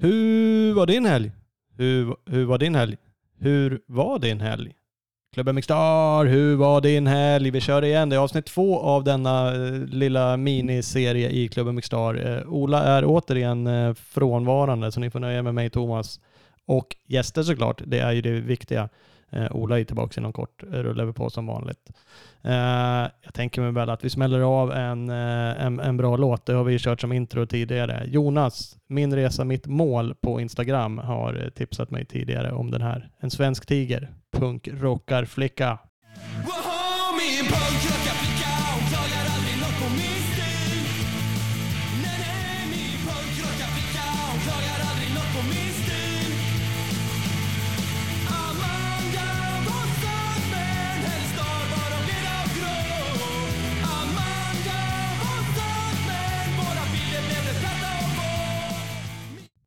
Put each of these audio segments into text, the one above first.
Hur var din helg? Hur, hur var din helg? Hur var din helg? Klubben Mixstar, hur var din helg? Vi kör igen. Det är avsnitt två av denna eh, lilla miniserie i Klubben Mixstar. Eh, Ola är återigen eh, frånvarande, så ni får nöja med mig Thomas. Och gäster såklart, det är ju det viktiga. Eh, Ola är tillbaka inom kort, eh, rullar vi på som vanligt. Eh, jag tänker mig väl att vi smäller av en, eh, en, en bra låt. Det har vi ju kört som intro tidigare. Jonas, min resa, mitt mål på Instagram har eh, tipsat mig tidigare om den här. En svensk tiger, punkrockarflicka. Woho,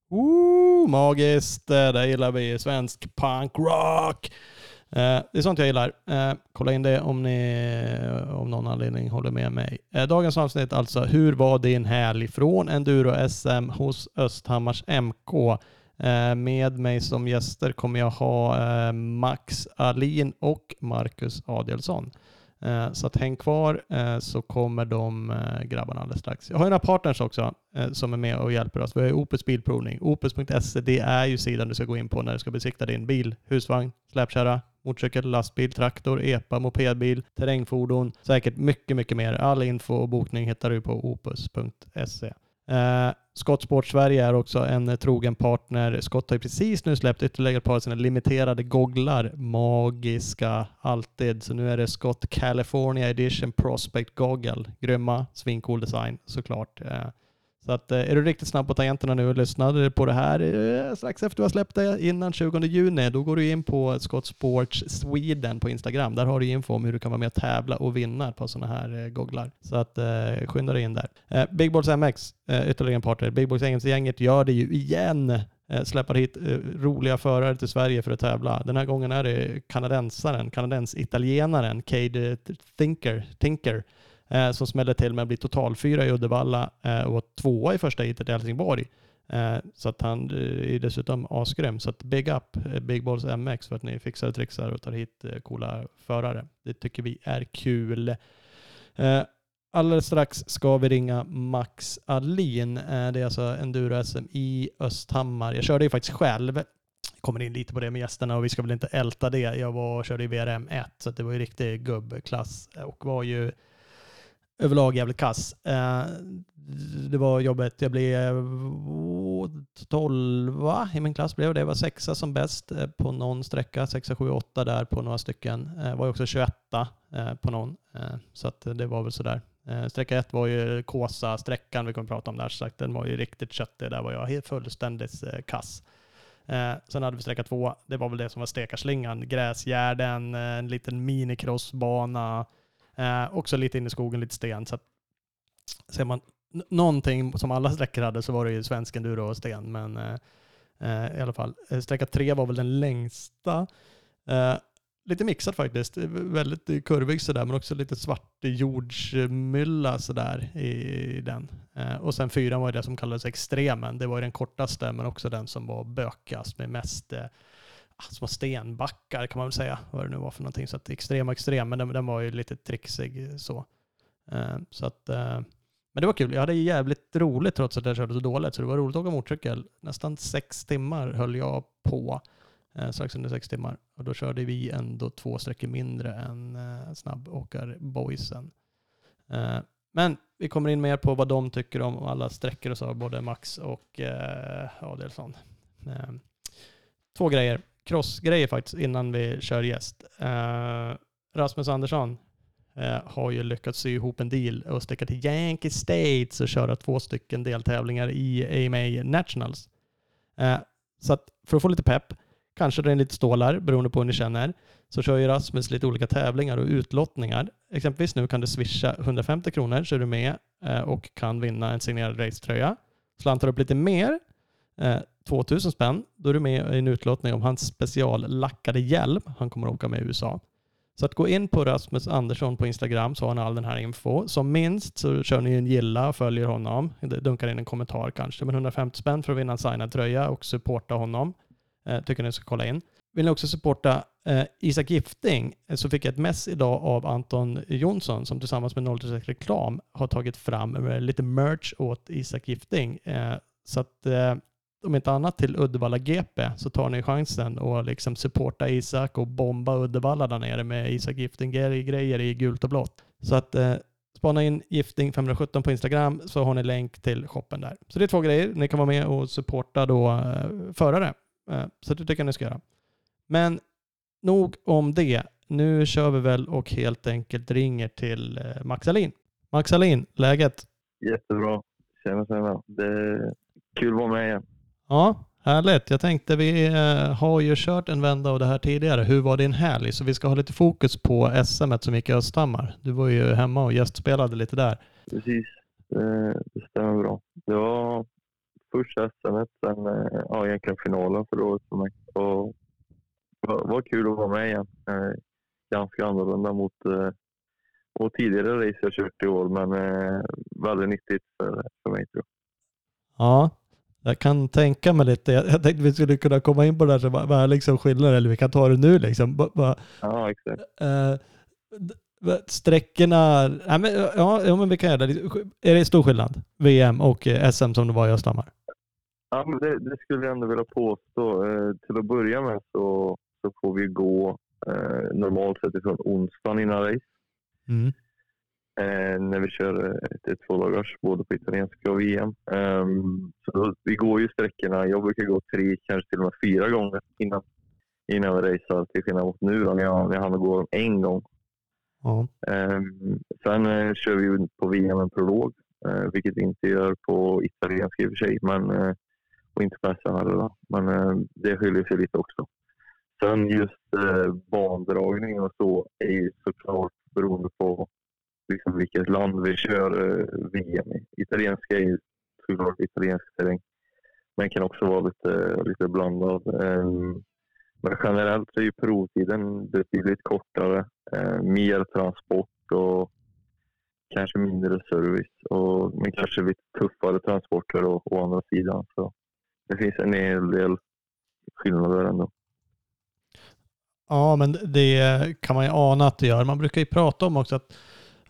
Ooh, magiskt, eh, det gillar vi. Svensk punkrock. Eh, det är sånt jag gillar. Eh, kolla in det om ni av om någon anledning håller med mig. Eh, dagens avsnitt alltså, hur var din helg från Enduro-SM hos Östhammars MK? Eh, med mig som gäster kommer jag ha Max Alin och Marcus Adielsson. Eh, så att häng kvar eh, så kommer de eh, grabbarna alldeles strax. Jag har några partners också som är med och hjälper oss. Vi har ju Opus Bilprovning. Opus.se det är ju sidan du ska gå in på när du ska besikta din bil, husvagn, släpkärra, motorcykel, lastbil, traktor, epa, mopedbil, terrängfordon. Säkert mycket, mycket mer. All info och bokning hittar du på opus.se. Eh, Skottsport Sverige är också en eh, trogen partner. Skott har ju precis nu släppt ytterligare ett par av sina limiterade gogglar. Magiska, alltid. Så nu är det Scott California Edition Prospect Goggle. Grymma, svincool design såklart. Eh, så att eh, är du riktigt snabb på tangenterna nu och lyssnade på det här eh, strax efter du har släppt det innan 20 juni, då går du in på Scott Sports Sweden på Instagram. Där har du info om hur du kan vara med och tävla och vinna på sådana här eh, gogglar. Så att skynda dig in där. Big Balls MX, ytterligare en partner. Big Balls gänget gör det ju igen. Släpper hit roliga förare till Sverige för att tävla. Den här gången är det kanadensaren, kanadens-italienaren Cade Thinker, Tinker eh, som smällde till med att bli totalfyra i Uddevalla eh, och var tvåa i första heatet i Helsingborg. Eh, så att han eh, är dessutom asgrym. Så att big up eh, Big Balls MX för att ni fixar och trixar och tar hit eh, coola förare. Det tycker vi är kul. Eh, Alldeles strax ska vi ringa Max Alin. Eh, Det är alltså enduro-SM i Östhammar. Jag körde ju faktiskt själv. Kommer in lite på det med gästerna och vi ska väl inte älta det. Jag var och körde i VRM 1 så det var ju riktig gubbklass eh, och var ju överlag jävligt kass. Eh, det var jobbigt. Jag blev eh, tolva i min klass. Blev det. Jag var sexa som bäst eh, på någon sträcka. Sexa, sju, åtta där på några stycken. Eh, Var också 21 på någon. Så att det var väl sådär. Eh, Sträcka ett var ju Kåsa-sträckan vi kommer prata om där. Så sagt, den var ju riktigt köttig. Där var jag helt fullständigt kass. Eh, sen hade vi sträcka två. Det var väl det som var stekarslingan. Gräsgärden, en liten minicrossbana. Eh, också lite in i skogen, lite sten. Så att, ser man någonting som alla sträckor hade så var det ju svensk enduro och sten. Men eh, eh i alla fall. Eh, sträcka tre var väl den längsta. Eh, lite mixat faktiskt. Eh, väldigt kurvig sådär men också lite svart jordsmylla sådär i, i den. Eh, och sen fyran var ju det som kallades extremen. Det var ju den kortaste men också den som var bökigast med mest Ah, små stenbackar kan man väl säga. Vad det nu var för någonting. Så att extrem och extrem men den, den var ju lite trixig eh, så. Eh, så att eh, men det var kul. Jag hade jävligt roligt trots att jag körde så dåligt. Så det var roligt att åka motorcykel. Nästan sex timmar höll jag på. Eh, strax under sex timmar. Och då körde vi ändå två sträckor mindre än eh, snabbåkarboysen. Eh, men vi kommer in mer på vad de tycker om alla sträckor och så, både Max och eh, Adelsson. Eh, två grejer. Crossgrejer faktiskt innan vi kör gäst. Eh, Rasmus Andersson eh, har ju lyckats sy ihop en deal och sticka till Yankee States och köra två stycken deltävlingar i AMA Nationals. Eh, så att för att få lite pepp, kanske dra in lite stålar beroende på hur ni känner, så kör ju Rasmus lite olika tävlingar och utlottningar. Exempelvis nu kan du swisha 150 kronor så är du med eh, och kan vinna en signerad racetröja. Slantar upp lite mer, eh, 2000 spänn, då är du med i en utlottning om hans speciallackade hjälm. Han kommer att åka med i USA. Så att gå in på Rasmus Andersson på Instagram så har ni all den här info. Som minst så kör ni en gilla och följer honom. Dunkar in en kommentar kanske. Men 150 spänn för att vinna en signad tröja och supporta honom. Eh, tycker ni ska kolla in. Vill ni också supporta eh, Isak Gifting eh, så fick jag ett mess idag av Anton Jonsson som tillsammans med 036 Reklam har tagit fram eh, lite merch åt Isak Gifting. Eh, så att eh, om inte annat till Uddevalla GP så tar ni chansen och liksom supporta Isak och bomba Uddevalla där nere med Isak Gifting-grejer i gult och blått. Så att eh, spana in Gifting 517 på Instagram så har ni länk till shoppen där. Så det är två grejer. Ni kan vara med och supporta då eh, förare. Eh, så det tycker jag ni ska göra. Men nog om det. Nu kör vi väl och helt enkelt ringer till eh, Max Alin. Max Alin, läget? Jättebra. Tjena, tjena. Det är kul att vara med igen. Ja, härligt. Jag tänkte vi eh, har ju kört en vända av det här tidigare. Hur var din helg? Så vi ska ha lite fokus på SM som gick i Östhammar. Du var ju hemma och gästspelade lite där. Precis. Det, det stämmer bra. Det var första SM, sen eh, ja, egentligen finalen för året för mig. Och det var, kul att vara med igen. Eh, Ganska annorlunda mot, eh, mot tidigare race jag kört i år, men eh, väldigt nyttigt för, för mig tror jag. Ja, jag kan tänka mig lite. Jag, jag tänkte vi skulle kunna komma in på det här. Så vad är liksom skillnaden? Eller vi kan ta det nu liksom. Ba- Ja, exakt. d- sträckorna. Nej, men, ja, ja, men vi kan göra det. Är det stor skillnad? VM och eh, SM som det var i Östhammar? Ja, men det, det skulle jag ändå vilja påstå. Eh, till att börja med så, så får vi gå eh, normalt sett ifrån onsdagen innan race. Mm. Eh, när vi kör eh, ett, två dagars både på italienska och VM. Ehm, så vi går ju sträckorna, jag brukar gå tre, kanske till och med fyra gånger innan, innan vi racear till skillnad mot nu då, när jag, när jag hann gå en gång. Ja. Ehm, sen eh, kör vi på VM en prolog, vilket vi inte gör på italienska i och för sig, men, och inte på SM heller. Men det skiljer sig lite också. Sen just eh, bandragning och så är ju såklart beroende på liksom vilket land vi kör eh, VM i. Italienska är ju såklart italiensk terräng, men kan också vara lite, lite blandad. Eh, men generellt så är ju provtiden betydligt kortare, eh, mer transport och kanske mindre service. Och, men kanske lite tuffare transporter å, å andra sidan. Så det finns en hel del skillnader ändå. Ja, men det kan man ju ana att det gör. Man brukar ju prata om också att,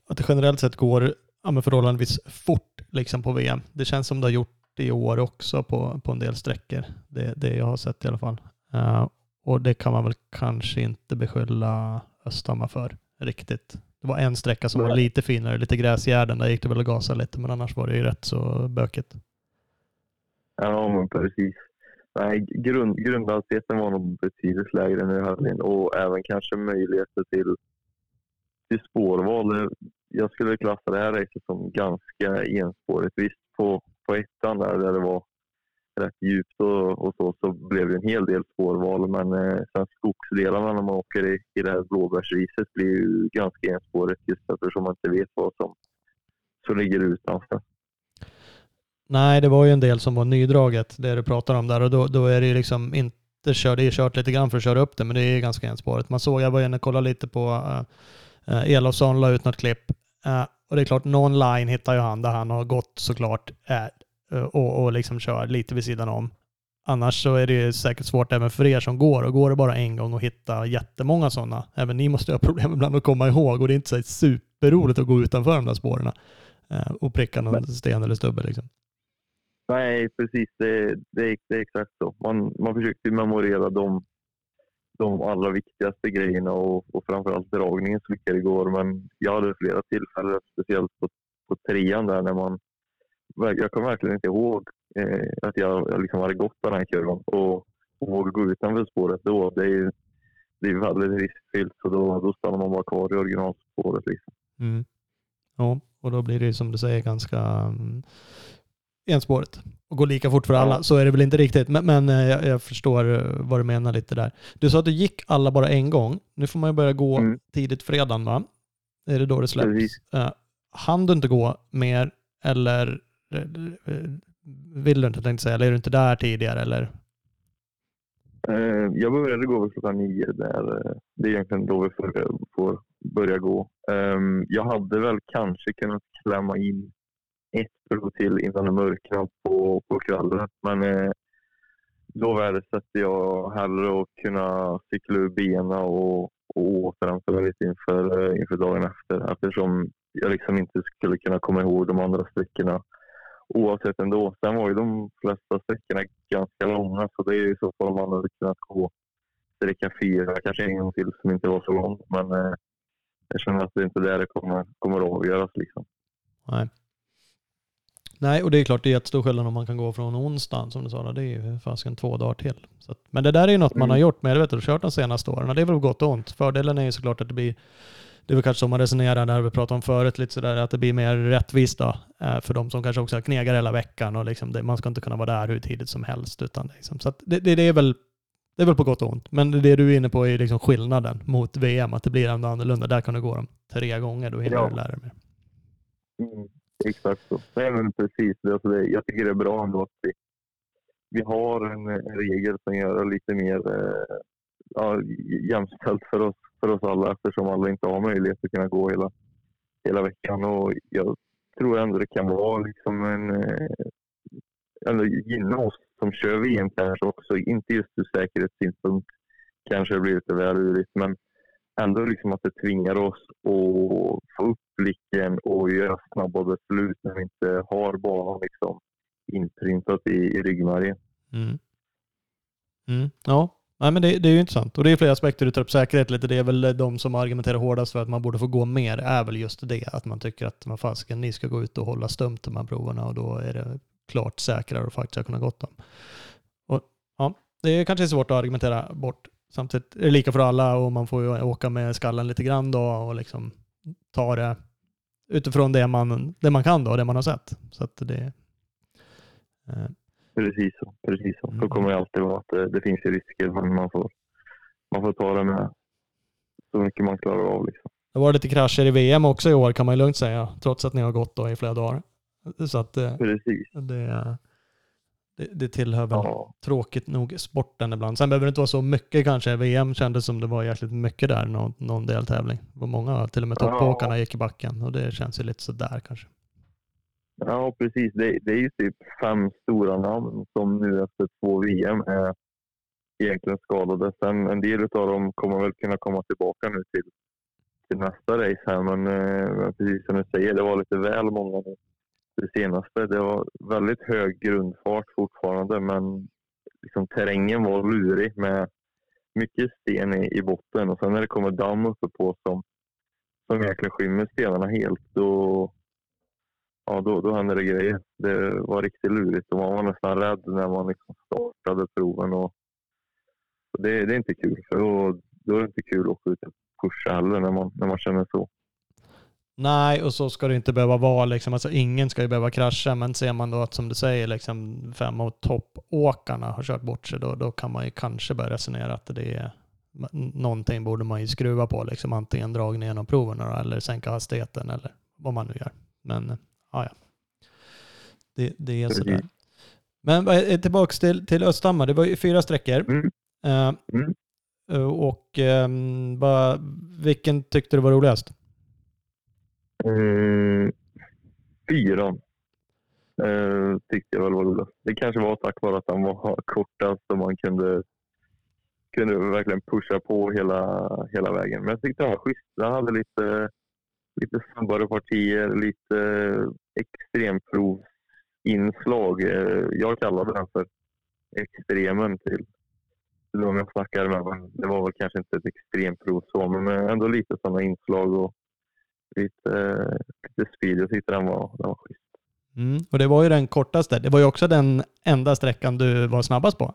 att det generellt sett går ja, men förhållandevis fort liksom på VM. Det känns som det har gjort i år också på, på en del sträckor. Det, det jag har sett i alla fall. Eh, och det kan man väl kanske inte beskylla Östhammar för riktigt. Det var en sträcka som var lite finare, lite gräsgärden. Där gick det väl att gasa lite, men annars var det ju rätt så bökigt. Ja, men precis. Nej, grund, grundhastigheten var nog betydligt lägre nu i helgen och även kanske möjligheter till, till spårval. Jag skulle klassa det här racet som ganska enspårigt. Visst, på, på ettan där, där det var rätt djupt och, och så, så blev det en hel del spårval. Men eh, sen skogsdelarna när man åker i, i det här blåbärsriset blir ju ganska enspårigt just eftersom man inte vet vad som, som ligger utanför. Nej, det var ju en del som var nydraget, det du pratar om där. Och då, då är det ju liksom inte kört, det är kört lite grann för att köra upp det, men det är ganska enspårigt. Man såg, jag var inne och kollade lite på uh, Elofsson la ut något klipp. Eh, och det är klart, någon line hittar ju han där han har gått såklart uh, och, och liksom kör lite vid sidan om. Annars så är det ju säkert svårt även för er som går. Och går det bara en gång och hitta jättemånga sådana. Även ni måste ha problem ibland att komma ihåg. Och det är inte så superroligt att gå utanför de där spåren uh, och pricka någon sten eller stubbe. Liksom. Nej, precis. Det, det, det är exakt så. Man, man försökte memorera de, de allra viktigaste grejerna och, och framförallt dragningen som gick igår. Men jag hade flera tillfällen, speciellt på, på trean där när man... Jag kommer verkligen inte ihåg eh, att jag, jag liksom hade gått på den här kurvan och, och vågat gå utanför spåret då. Det är ju det är väldigt riskfyllt så då, då stannar man bara kvar i originalspåret. Liksom. Mm. Ja, och då blir det som du säger ganska mm, enspåret och går lika fort för alla. Så är det väl inte riktigt, men, men eh, jag, jag förstår eh, vad du menar lite där. Du sa att du gick alla bara en gång. Nu får man ju börja gå Mm. tidigt fredagen va? Är det då det släpps? Precis. Uh, hann du inte gå mer eller eh, eh, vill du inte tänkte säga, eller är du inte där tidigare eller? Eh, jag började gå vid klockan nio. Där, eh, det är egentligen då vi får, får börja gå. Eh, jag hade väl kanske kunnat klämma in ett prov till innan det mörknar på, på kvällen. Men eh, då värdesätter jag hellre att kunna cykla ur benen och, och återhämta mig lite inför, eh, inför dagen efter. Eftersom jag liksom inte skulle kunna komma ihåg de andra sträckorna oavsett ändå. Sen var ju de flesta sträckorna ganska långa så det är i så fall man hade kunnat gå sträcka fyra, kanske en gång till som inte var så lång. Men eh, jag känner att det inte är där det kommer, kommer att avgöras. Liksom. Nej. Nej, och det är klart det är jättestor skillnad om man kan gå från onsdagen som du sa. Det är ju fasiken två dagar till. Så att, men det där är ju något man Mm. har gjort med, vet du, kört de senaste åren. Och det är väl gott och ont. Fördelen är ju såklart att det blir, det är väl kanske som man resonerar där vi pratade om förut, lite sådär att det blir mer rättvist då. eh, För de som kanske också knegar hela veckan och liksom det, man ska inte kunna vara där hur tidigt som helst. Utan liksom, så det, det, det är väl det är väl på gott och ont. Men det du är inne på är liksom skillnaden mot VM, att det blir ändå annorlunda. Där kan du gå dem tre gånger, då hinner Ja. du lära dig mer. Mm, exakt så. Nej, men precis. Det, alltså det, jag tycker det är bra ändå att vi, vi har en, en regel som gör det lite mer eh, ja, jämställt för oss, för oss alla eftersom alla inte har möjlighet att kunna gå hela, hela veckan. Och jag tror ändå det kan vara liksom en... Eh, ändå gynna oss som kör VM kanske också. Inte just ur säkerhetssynpunkt kanske det blir lite väl urigt, men ändå liksom att det tvingar oss att få upp blicken och göra snabba beslut när vi inte har banan liksom inprintat i, i ryggmärgen. Mm. Mm. Ja, Nej, men det, det är ju intressant. Och det är flera aspekter du tar upp. Säkerhet lite, det är väl de som argumenterar hårdast för att man borde få gå mer, är väl just det. Att man tycker att man fasken, ni ska gå ut och hålla stumt de här proverna och då är det klart säkrare att faktiskt kunna gått dem. Och, ja, det är kanske svårt att argumentera bort. Samtidigt är det lika för alla och man får ju åka med skallen lite grann då och liksom ta det utifrån det man, det man kan då, det man har sett. Så att det... Eh, Precis så. Precis så. Mm. Så kommer det alltid vara att det, det finns ju risker men man får, man får ta det med så mycket man klarar av. Liksom. Det var lite krascher i VM också i år kan man ju lugnt säga, trots att ni har gått då i flera dagar. Så att eh, Precis. det, det, det tillhör väl Ja. tråkigt nog sporten ibland. Sen behöver det inte vara så mycket kanske. VM kändes som det var jäkligt mycket där, någon, någon deltävling. Det var många, till och med Ja. toppåkarna gick i backen och det känns ju lite sådär kanske. Ja, precis. Det, det är ju typ fem stora namn som nu efter två VM är egentligen skadade. Sen en del av dem kommer väl kunna komma tillbaka nu till, till nästa race här. Men eh, men precis som du säger, det var lite väl många nu. Det senaste. Det var väldigt hög grundfart fortfarande, men liksom terrängen var lurig med mycket sten i, i botten. Och sen när det kommer damm uppe på som, som egentligen skymmer stenarna helt, då, ja, då, då händer det grejer. Det var riktigt lurigt och man var nästan rädd när man liksom startade proven. Och, och det, det är inte kul, för då, då är det inte kul att åka ut och pusha heller när man, när man känner så. Nej, och så ska det inte behöva vara. Liksom. Alltså, ingen ska ju behöva krascha, men ser man då att som du säger, liksom, fem av toppåkarna har kört bort sig, då, då kan man ju kanske börja resonera att det är någonting borde man ju skruva på. Liksom, antingen dragning genom proverna eller sänka hastigheten eller vad man nu gör. Men eh, ja, ja. Det, det är sådär. Men är- tillbaka till, till Östhammar. Det var ju fyra sträckor. Mm. Eh, Mm. och ehm, vad- vilken tyckte du var roligast? Mm, fyran eh, tyckte jag väl var roligast. Det kanske var tack vare att den var kortast och man kunde, kunde verkligen pusha på hela, hela vägen. Men jag tyckte den var schysst. Den hade lite, lite snabbare partier, lite extremprovsinslag. Eh, jag kallade den för extremen till de jag snackade med. Det var väl kanske inte ett extremprov så, men ändå lite sådana inslag och lite, lite speed. Jag tyckte den var, den var schysst. Mm. Och det var ju den kortaste. Det var ju också den enda sträckan du var snabbast på.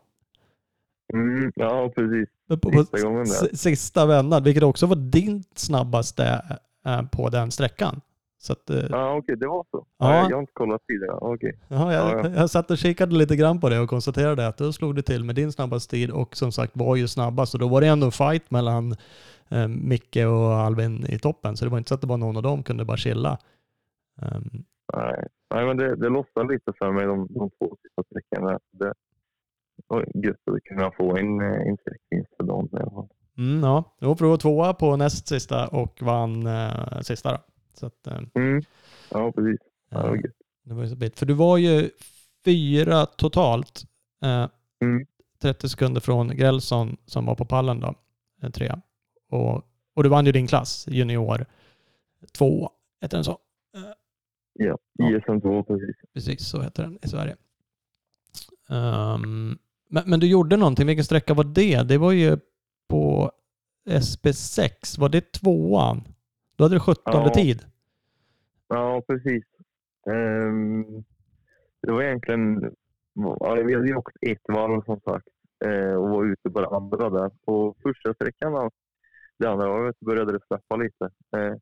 Mm, ja, precis. Sista gången där. sista vändan, vilket också var din snabbaste eh, på den sträckan. Så att, eh, Ja, okej, det var så. Ja. Ja. Jag har inte kollat tidigare. Okej. ja, jag, Ja, ja. jag satt och kikade lite grann på det och konstaterade att då slog det till med din snabbaste tid och som sagt var ju snabbast. Och då var det ändå en fight mellan Micke och Alvin i toppen. Så det var inte så att det var någon av dem kunde bara chilla. Ehm, Nej. Nej, men det, det lossade lite för mig de, de två sista sträckorna. Det, var gött att kunna få eh, en sträckvinst för dagen i alla fall. Mm, ja, jo, för du var tvåa på näst sista och vann eh, sista då. Så att, eh, Mm. Ja, precis. Ja, det var eh, gött. det var så bit. För du var ju fyra totalt. Eh, Mm. 30 sekunder från Grälsson som var på pallen då, eh, trea. Och, och du vann ju din klass, junior två, heter den så? Ja. ISM 2 precis. Precis, så heter den i Sverige. Ehm, men, men du gjorde någonting, vilken sträcka var det? Det var ju på SB6, var det tvåan? Då hade du 17 Ja. tid. Ja, precis. Ehm, det var egentligen... Ja, vi hade ju åkt ett varv som sagt eh, och var ute på det andra där. På första sträckan det andra varvet började det släppa lite. Eh,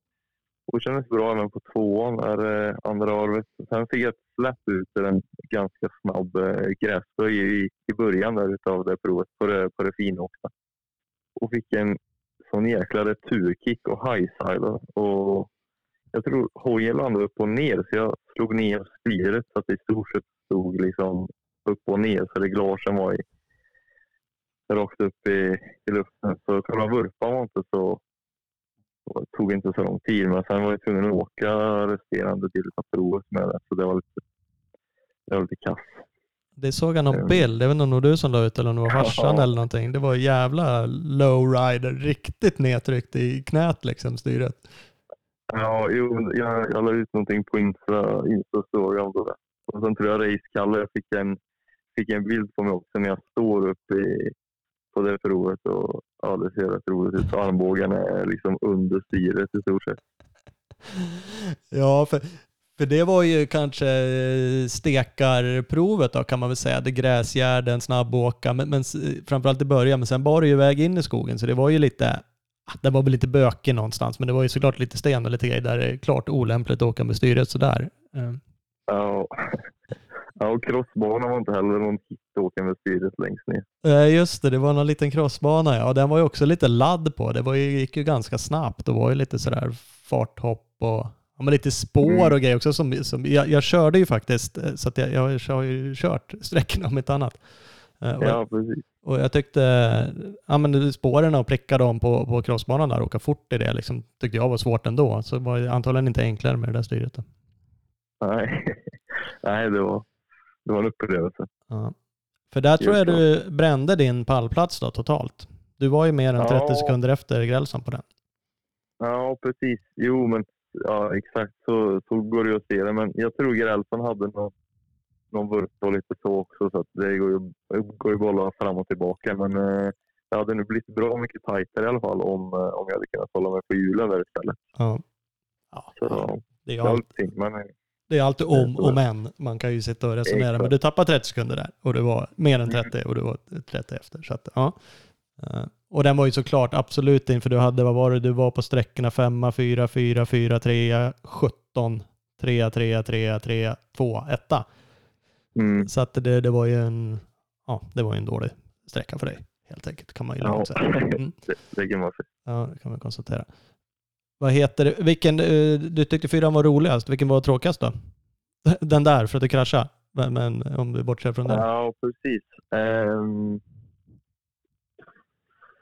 och det kändes bra även på tvåan, där, eh, andra varvet. Sen fick jag ett släpp ut ur en ganska snabb eh, gräsböj i, i början där utav det provet på det, på det finåkta. Och fick en sån jäkla returkick och highside. Och jag tror hojen landade upp och ner så jag slog ner styret så att det i stort sett stod liksom upp och ner så reglagen var i, rakt upp i, i luften. Så själva vurpan var inte så det tog inte så lång tid men sen var jag tvungen att åka resterande av provet med det så det var lite, det var lite kass. Det såg jag någon Mm. bild, jag vet inte om det var du som la ut eller om det var farsan Ja. eller någonting. Det var jävla lowrider, riktigt nedtryckt i knät liksom, styret. Ja, jo, jag, jag la ut någonting på Insta, Insta story om det. Och sen tror jag Race-Kalle, jag fick en, fick en bild på mig också när jag står uppe i, på det provet och ja, det ser rätt roligt ut. Armbågarna är liksom under styret i stort sett. Ja, för, för det var ju kanske eh, stekarprovet då kan man väl säga. Det gräsgärden, snabbåka, men, men framförallt i början. Men sen bar det ju iväg in i skogen så det var ju lite, ah, det var väl lite bökig någonstans. Men det var ju såklart lite sten och lite grejer där det är klart olämpligt att åka med styret sådär. Eh, Ja, ja och crossbanan var inte heller någon hit med styret längst ner. Eh, Just det, det var någon liten crossbana ja. Och den var ju också lite ladd på. Det var ju, gick ju ganska snabbt. Det var ju lite sådär farthopp och ja, men lite spår Mm. och grejer också. Som, som, jag, jag körde ju faktiskt, eh, så att jag, jag har ju kört sträckorna om inte annat. Eh, Och, Ja, precis. och jag tyckte, ja men spåren och pricka dem på, på crossbanan där, åka fort i det liksom, tyckte jag var svårt ändå. Så det var antagligen inte enklare med det där styret. Då. Nej, Nej det, var, det var en upplevelse. Ja. För där tror jag du brände din pallplats då totalt. Du var ju mer än 30 Ja. sekunder efter Grälsson på den. Ja, precis. Jo, men ja, exakt så, så går det ju att se det. Men jag tror Grälsson hade någon, någon vurp och lite så också. Så det går ju, går ju bolla fram och tillbaka. Men eh, det hade nu blivit bra mycket tajtare i alla fall om, eh, om jag hade kunnat hålla mig på hjulen där istället. Ja. Ja, Så. Det, är det var allt, lite synd. Men eh, det är alltid om och men. Man kan ju sitta och resonera. Men du tappade 30 sekunder där och du var mer än 30 och du var 30 efter. Så att, ja. Eh, Och den var ju såklart absolut in, för du hade, vad var det, du var på sträckorna 5, 4, 4, 4, 3, 17, 3, 3, 3, 3, 2, 1. mm, Så att det, det var ju en, ja, det var en dålig sträcka för dig. Helt enkelt kan man ju lugnt säga. Mm. det, det kan man säga. Ja, det kan man konstatera. Vad heter det? Vilken, eh, du tyckte fyran var roligast. Vilken var tråkigast då? Den där, för att du kraschade. Men, men om du bortser från den. Ja, precis. Um,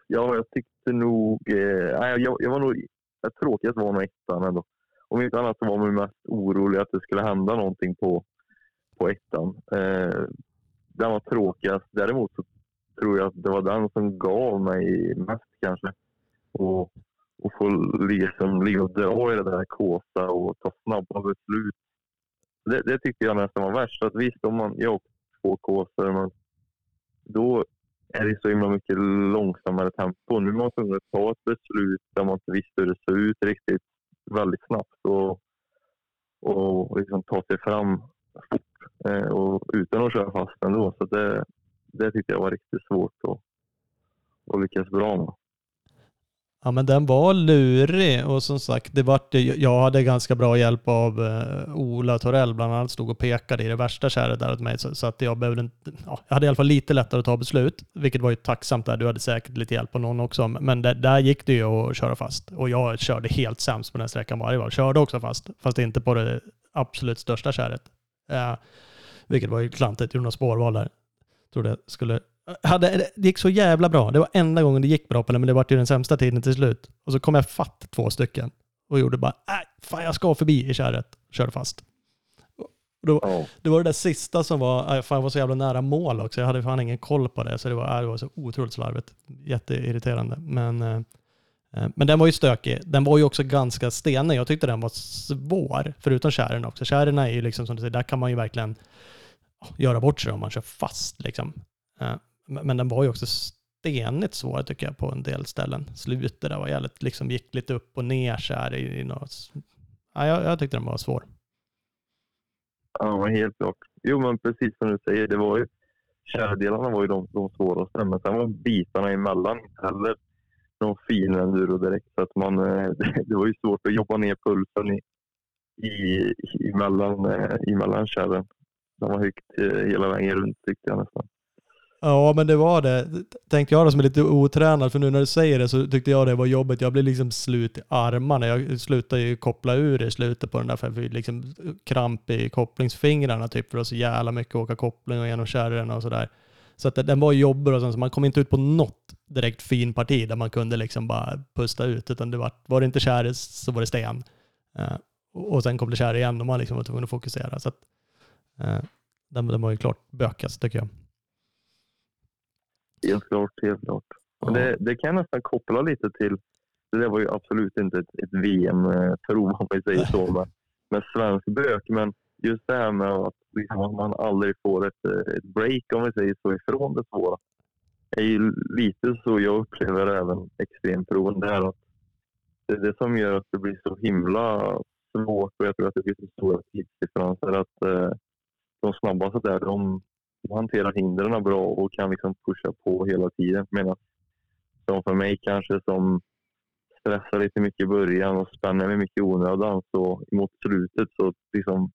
ja, jag tyckte nog... Eh, nej, jag, jag var nog... tråkigast var nog ettan ändå. Om inte annat så var man mest orolig att det skulle hända någonting på, på ettan. Eh, den var tråkigast. Däremot så tror jag att det var den som gav mig mest kanske. Och, och få liksom ligga och dra i det där kåsa och ta snabba beslut. Det, det tyckte jag nästan var värst. Att visst, om man, jag åkte två kåsor, men då är det så himla mycket långsammare tempo. Nu måste man tvungen att ta ett beslut där man inte visste hur det såg ut riktigt väldigt snabbt och, och liksom ta sig fram fort eh, och utan att köra fast ändå. Så det, det tyckte jag var riktigt svårt att, att lyckas bra med. Ja, men den var lurig och som sagt, det vart, jag hade ganska bra hjälp av eh, Ola Torell bland annat, stod och pekade i det värsta kärret där åt mig. Så, att jag behövde inte, ja, jag hade i alla fall lite lättare att ta beslut, vilket var ju tacksamt där. Du hade säkert lite hjälp av någon också, men där, där gick det ju att köra fast. Och jag körde helt sämst på den sträckan varje varv. Körde också fast, fast inte på det absolut största kärret. Eh, vilket var ju klantigt, gjorde några spårval där. trodde jag skulle... Hade, det gick så jävla bra. Det var enda gången det gick bra på den, men det var ju den sämsta tiden till slut. Och så kom jag fatt två stycken och gjorde bara, nej, fan jag ska förbi i kärret. Körde fast. Då, det var det där sista som var, äh, fan jag var så jävla nära mål också. Jag hade fan ingen koll på det, så det var, äh, det var så otroligt slarvigt. Jätteirriterande. Men, eh, eh, men den var ju stökig. Den var ju också ganska stenig. Jag tyckte den var svår, förutom kärren också. Kärren är ju liksom som du säger, där kan man ju verkligen göra bort sig om man kör fast liksom. Men den var ju också stenigt svår tycker jag på en del ställen. Slutet där var jävligt, liksom gick lite upp och ner så här i, i något. Ja, jag, jag tyckte den var svår. Ja, men helt klart. Jo, men precis som du säger, det var ju kärdelarna var ju de, de svåraste, men sen var bitarna emellan inte heller någon fin enduro direkt. Så att man, eh, det, var ju svårt att jobba ner pulsen i, i, emellan, emellan eh, kärren. Den var högt eh, hela vägen runt tyckte jag nästan. Ja, men det var det. Tänkte jag då som är lite otränad, för nu när du säger det så tyckte jag det var jobbigt. Jag blev liksom slut i armarna. Jag slutade ju koppla ur i slutet på den där, för jag fick liksom kramp i kopplingsfingrarna typ, för det var så jävla mycket åka koppling och genom kärren och sådär. Så att den var jobbig och sånt, så man kom inte ut på något direkt fin parti där man kunde liksom bara pusta ut, utan det var, var det inte kärr så var det sten. Uh, och sen kom det kärr igen och man liksom var tvungen att fokusera. Så att, uh, den, den var ju klart bökast alltså, tycker jag. Helt klart, helt klart. Och det, det kan jag nästan koppla lite till, det där var ju absolut inte ett, ett VM-prov om man säger så, med, med svensk bök. Men just det här med att liksom, man aldrig får ett, eh, ett break, om vi säger så, ifrån det svåra. är ju lite så jag upplever även extremproven. Det är att det är det som gör att det blir så himla svårt och jag tror att det blir så stora tidsdifferenser att eh, de snabbaste där, de hanterar hindren bra och kan liksom pusha på hela tiden. Medan som för mig kanske som stressar lite mycket i början och spänner mig mycket i onödan så mot slutet så liksom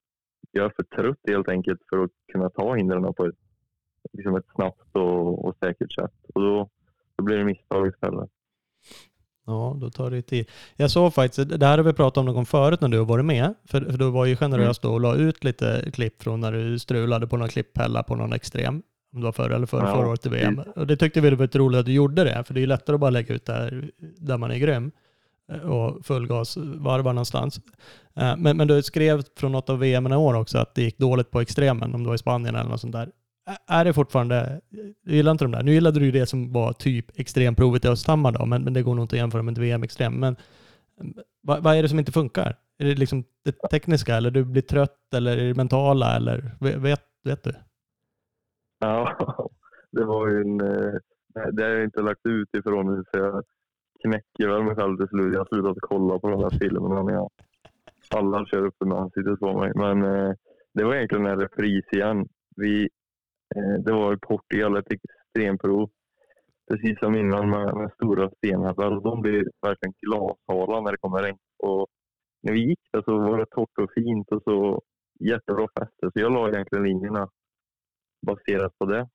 jag är för trött helt enkelt för att kunna ta hindren på ett, liksom ett snabbt och, och säkert sätt. Och då, då blir det misstag istället. Ja, då tar det tid. Jag såg faktiskt, det här har vi pratat om någon gång förut när du har varit med, för, för du var ju generös då och la ut lite klipp från när du strulade på någon klipphälla på någon extrem. Om det var förra eller förra, Ja, förra året i VM. Och det tyckte vi var lite roligt att du gjorde det, för det är ju lättare att bara lägga ut det här där man är grym eh, och fullgas varvar någonstans. Eh, Men, men du skrev från något av VM i år också att det gick dåligt på extremen, om det var i Spanien eller något sånt där. Är det fortfarande, du gillar inte de där? Nu gillade du ju det som var typ extremprovet i Östhammar då, men, men det går nog inte att jämföra med ett VM-extrem. Men vad, vad är det som inte funkar? Är det liksom det tekniska eller du blir trött eller är det mentala eller vet, vet, du? Ja, det var ju en... Eh, det har jag inte lagt ut ifrån mig så jag knäcker väl mig själv till slut. Jag har slutat kolla på de här filmerna när jag alla kör upp med ansiktet på mig. Men eh, det var egentligen en repris igen. Vi, Eh, det var i Portugal ett extremprov. Precis som innan med, med stora stenar. De blir verkligen glashala när det kommer regn. Och när vi gick där så var det torrt och fint och så jättebra fäste. Så jag la egentligen linjerna baserat på det.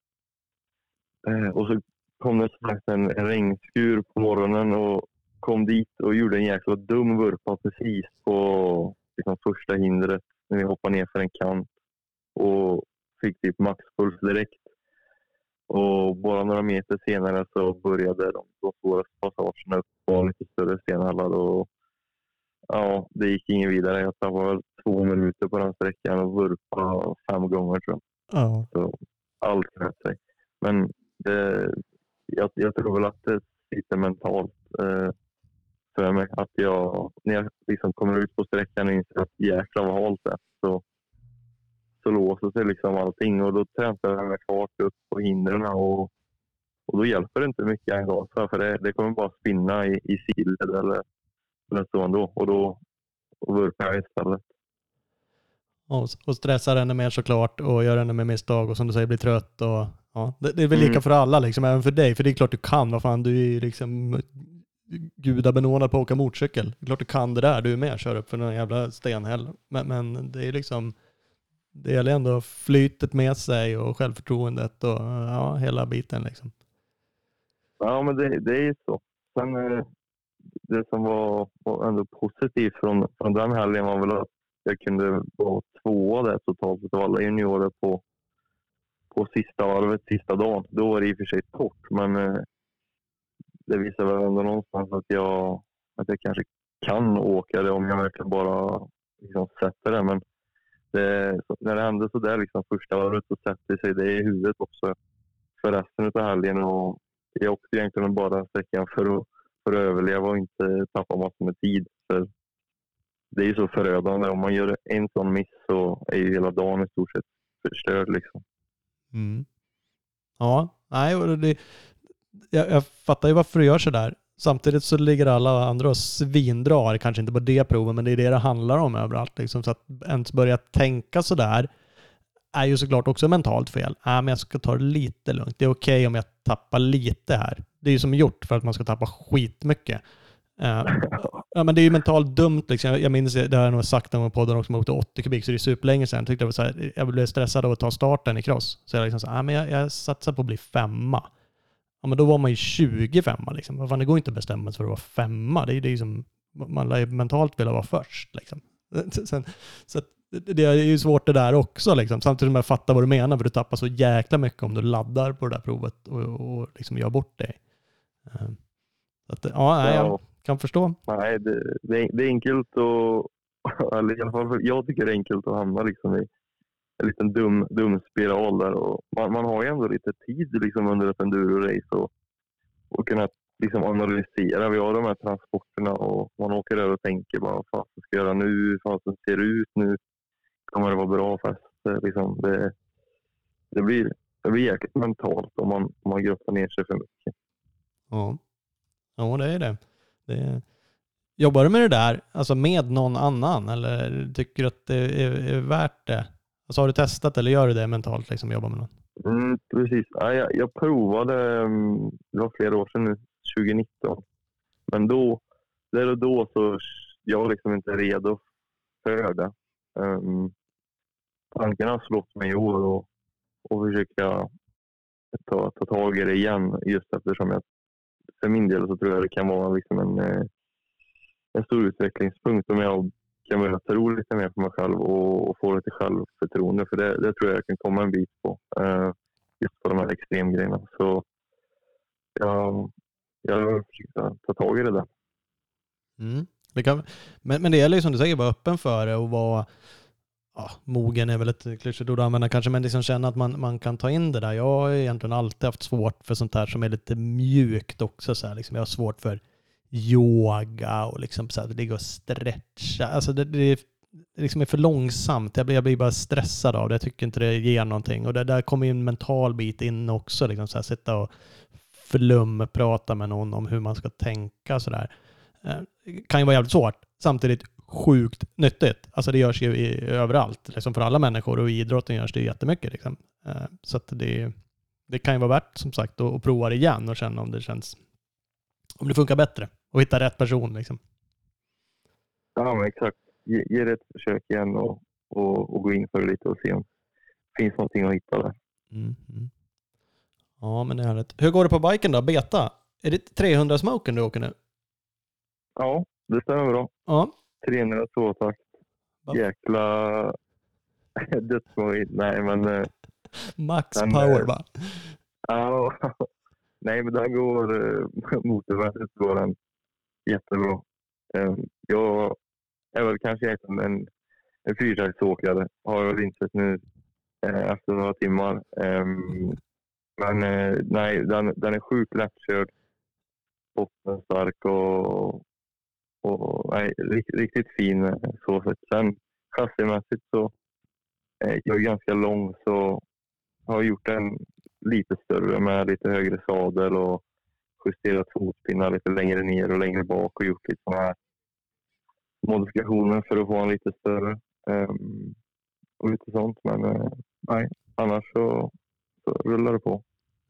Eh, och så kom det som sagt en, en regnskur på morgonen och kom dit och gjorde en jäkla dum vurpa precis på liksom, första hindret när vi hoppade ner för en kant och fick typ maxpuls direkt. Och bara några meter senare så började de, de svåraste passagerna upp på lite större stenhallar och ja, det gick ingen vidare. Jag tappade väl två minuter på den sträckan och vurpa fem gånger tror jag. Ja. Så allt sköt sig. Men det, jag, jag tror väl att det sitter mentalt eh, för mig. Att jag, när jag liksom kommer ut på sträckan och inser att jäklar vad halt det är, så, så låser sig liksom allting och då trampar jag mig fart upp på hindren och, och då hjälper det inte mycket en gasa för det, det kommer bara spinna i, i sidled eller, eller så ändå och då och vurpar jag istället. Och, och stressar ännu mer såklart och gör ännu mer misstag och som du säger blir trött. Och, ja, det, det är väl lika Mm. för alla, liksom, även för dig. För det är klart du kan. Vad fan, du är ju liksom gudabenådad på att åka motorcykel. Det är klart du kan det där. Du är med kör upp för någon jävla stenhäll. Men, men det är liksom, det gäller ändå flytet med sig och självförtroendet och ja, hela biten liksom. Ja, men det, det är ju så. Sen, eh, det som var, var ändå positivt från, från den helgen var väl att jag kunde vara tvåa där totalt av alla juniorer på, på sista varvet, sista dagen, då var det i och för sig torrt. Men eh, det visar väl ändå någonstans att jag, att jag kanske kan åka det om jag verkligen bara liksom, sätter det. Men Eh, det, när det hände så där liksom, första året så sätter sig det i huvudet också för resten av helgen. Och jag åkte egentligen bara sträckan för att, för att överleva och inte tappa massor med tid. För det är ju så förödande. Om man gör en sån miss så är ju hela dagen i stort sett förstörd. Liksom. Mm. Ja, nej, det, jag, jag fattar ju varför du gör sådär. Samtidigt så ligger alla andra och svindrar, kanske inte på det provet, men det är det det handlar om överallt. Liksom. Så att ens börja tänka sådär är ju såklart också mentalt fel. Äh, men jag ska ta det lite lugnt. Det är okej om jag tappar lite här. Det är ju som gjort för att man ska tappa skitmycket. Uh, ja, men det är ju mentalt dumt. Liksom. Jag minns, det har jag nog sagt någon gång på podden också, man åkte 80 kubik, så det är superlänge sedan. Jag, tyckte det var så här, jag blev stressad av att ta starten i cross. Så jag liksom så här, äh, men jag, jag satsar på att bli femma. Ja, men då var man ju 20 femma. Liksom. Fan, det går inte att bestämma sig för att vara femma. Det är, det är ju som, man lär ju mentalt vilja vara först. Liksom. Sen, så att det är ju svårt det där också, liksom. samtidigt som jag fattar vad du menar, för du tappar så jäkla mycket om du laddar på det där provet och, och liksom gör bort dig. Så att, ja, nej, jag kan förstå. Nej, det, det, är, det är enkelt och eller i alla fall jag tycker det är enkelt att hamna liksom i en liten dum, dum spiral där. Och man, man har ju ändå lite tid liksom under ett enduro-race och, och kunna liksom analysera. Vi har de här transporterna och man åker över och tänker bara, vad fan ska jag göra nu? Hur fan ser det ut nu? Kommer det vara bra fast eh, liksom, det, det, blir, det blir jäkligt mentalt om man, om man grottar ner sig för mycket. Ja, ja det är det. det är... Jobbar du med det där, alltså med någon annan, eller tycker du att det är, är värt det? Alltså har du testat eller gör du det mentalt, liksom jobba med någon? Mm, precis. Ja, jag, jag provade, mm, det var flera år sedan nu, 2019. Men då, där och då så jag var liksom inte redo för det. Um, tanken har slått mig i år och, och försöka ta, ta tag i det igen just eftersom jag för min del så tror jag det kan vara liksom en, eh, en stor utvecklingspunkt om jag kan börja tro lite mer på mig själv och, och få lite självförtroende. För det, det, tror jag jag kan komma en bit på. Eh, just på de här extremgrejerna. Så ja, jag försöker ta tag i det där. Mm. Det kan, men, men det gäller ju som du säger, vara öppen för det och vara ja, mogen är väl ett klyschigt ord att använda kanske, men liksom känna att man, man kan ta in det där. Jag har egentligen alltid haft svårt för sånt här som är lite mjukt också. Så här, liksom. Jag har svårt för yoga och liksom så här, ligga och stretcha. Alltså det, det, det liksom är för långsamt. Jag blir, jag blir bara stressad av det. Jag tycker inte det ger någonting. Och det, där kommer ju en mental bit in också. Liksom så här, sitta och flumprata med någon om hur man ska tänka sådär. Eh, kan ju vara jävligt svårt. Samtidigt sjukt nyttigt. Alltså det görs ju i, överallt, liksom för alla människor och i idrotten görs det jättemycket. Liksom. Eh, så att det, det kan ju vara värt som sagt att, att prova det igen och känna om det känns om det funkar bättre och hitta rätt person. Liksom. Ja, men exakt. Ge, ge det ett försök igen och, och, och, gå in för det lite och se om det finns någonting att hitta där. Mm, mm. Ja, men det är härligt. Hur går det på biken då? Beta? Är det 300 smoken du åker nu? Ja, det stämmer bra. Ja. 300 tvåtakt. Jäkla dödsmojt. Nej, men... Eh, Max den, power va? Ja. Nej, men den går eh, motormässigt går den jättebra. Ehm, jag är väl kanske en, en, en fyrtaktsåkare har jag väl insett nu eh, efter några timmar. Ehm, men eh, nej, den, den är sjukt lättkörd. bottenstark och och, nej, riktigt, fin eh, så sätt. Sen chassimässigt så jag är ganska lång så har jag gjort den lite större med lite högre sadel och justerat fotpinnar lite längre ner och längre bak och gjort lite sådana här modifikationer för att få en lite större. Um, och lite sånt. Men uh, nej, annars så, så rullar det på.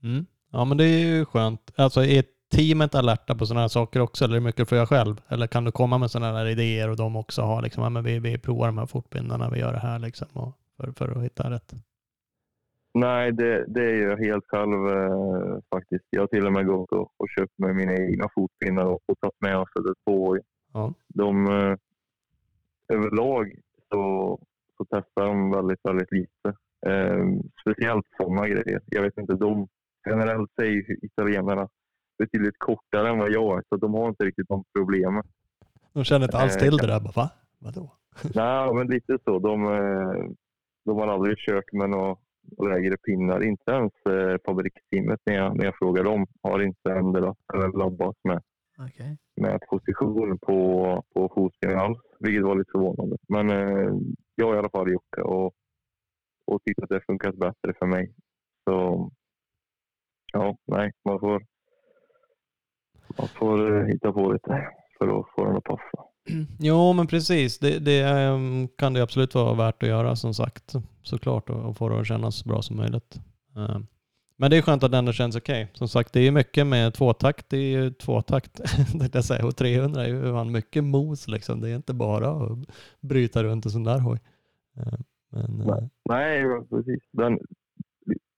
Mm. Ja, men det är ju skönt. Alltså är teamet alerta på sådana här saker också, eller är det mycket för jag själv? Eller kan du komma med sådana här idéer och de också har liksom, ja, men vi, vi provar de här fortbindarna, vi gör det här liksom, och för, för att hitta rätt? Nej, det, det är jag helt själv eh, faktiskt. Jag har till och med gått och, och köpt med mina egna fotpinnar och, och tagit med oss det på. Ja. De, eh, överlag så, så testar de väldigt, väldigt lite. Eh, speciellt sådana grejer. Jag vet inte, de generellt säger italienarna betydligt kortare än vad jag är, så de har inte riktigt de problemen. De känner inte alls Eh, till kan- det där. Bara, va? Vadå? Nej, men lite så. De, eh, de har aldrig kört med några lägre pinnar. Inte ens eh, fabriksteamet när jag, när jag frågar dem har inte ändrat eller labbat med, Okej. med position på, på fotspelaren alls, vilket var lite förvånande. Men eh, jag har i alla fall gjort det och, och tyckt att det funkat bättre för mig. Så ja, nej, man får, man får eh, hitta på lite för att få den att passa. Jo, men precis. Det, det ehm, kan det absolut vara värt att göra som sagt. Såklart och, och få det att kännas så bra som möjligt. Ehm, men det är skönt att det ändå känns okej. Som sagt, det är ju mycket med tvåtakt. Det är ju tvåtakt, jag säga. Och 300 är ju fan mycket mos liksom. Det är inte bara att bryta runt en sån där hoj. Ehm, men, eh, Nej. Nej, precis. Den,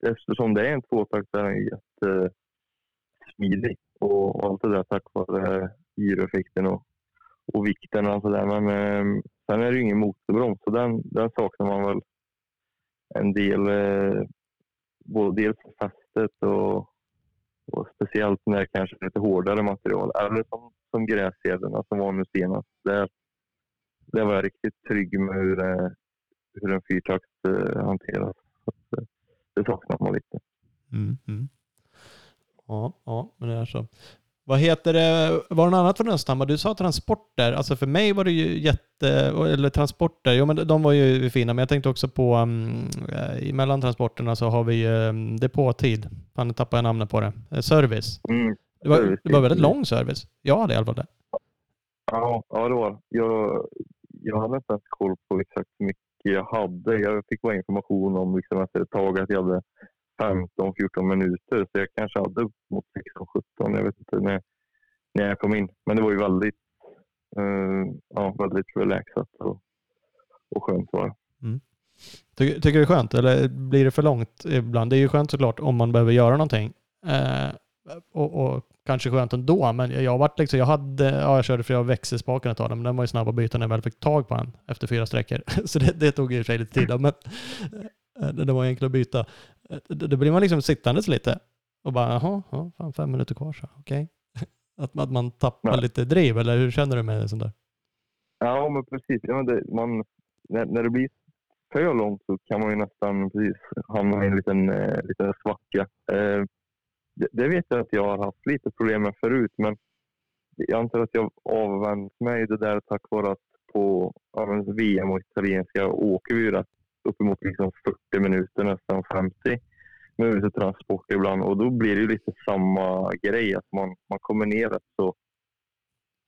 eftersom det är en tvåtakt så är den jättesmidig. Eh, och, och allt det där tack vare gyroeffekten och, och vikten och sådär. Men eh, sen är det ju ingen motorbroms så den, den saknar man väl en del. Eh, både dels fästet och, och speciellt när det kanske är lite hårdare material. Eller som, som gräskedjorna som var nu senast. Där, där var jag riktigt trygg med hur, eh, hur en fyrtakt eh, hanteras. Så eh, det saknar man lite. Mm, mm. Ja, ja, men det är så. Vad heter det, var det något annat för Östhammar? Du sa transporter. Alltså för mig var det ju jätte, eller transporter, jo men de var ju fina, men jag tänkte också på um, emellan transporterna så har vi um, depåtid. Fan, nu tappade jag namnet på det. Eh, service. Mm. Det var, det var väldigt lång service. Jag hade i alla fall det. Ja, ja det var jag, jag hade inte ens koll på exakt hur mycket jag hade. Jag fick bara information om liksom efter ett tag att jag hade 15-14 minuter. Så jag kanske hade upp mot 16-17. Jag vet inte när, när jag kom in. Men det var ju väldigt, eh, ja, väldigt relaxat och, och skönt var det. Mm. Tycker, tycker du det är skönt eller blir det för långt ibland? Det är ju skönt såklart om man behöver göra någonting. Eh, och, och kanske skönt ändå, men jag, jag, varit liksom, jag, hade, ja, jag körde flera växelspaken ett tag, men den var ju snabb att byta när jag väl fick tag på den efter fyra sträckor. Så det, det tog i och för sig lite tid, men eh, det, det var enkelt att byta. Då blir man liksom sittandes lite och bara, jaha, ja, fan, fem minuter kvar så, okej. Att, man- att man tappar Ja. lite driv, eller hur känner du med sånt där? Ja, men precis. Ja, men det, man, när, när det blir för långt så kan man ju nästan precis hamna i en liten, eh, liten svacka. Eh, det, det vet jag att jag har haft lite problem med förut, men jag antar att jag avvänt mig det där tack vare att på ja, VM och italienska åker vi ju rätt uppemot liksom 40 minuter, nästan 50 minuter transport ibland och då blir det ju lite samma grej att man, man kommer ner rätt så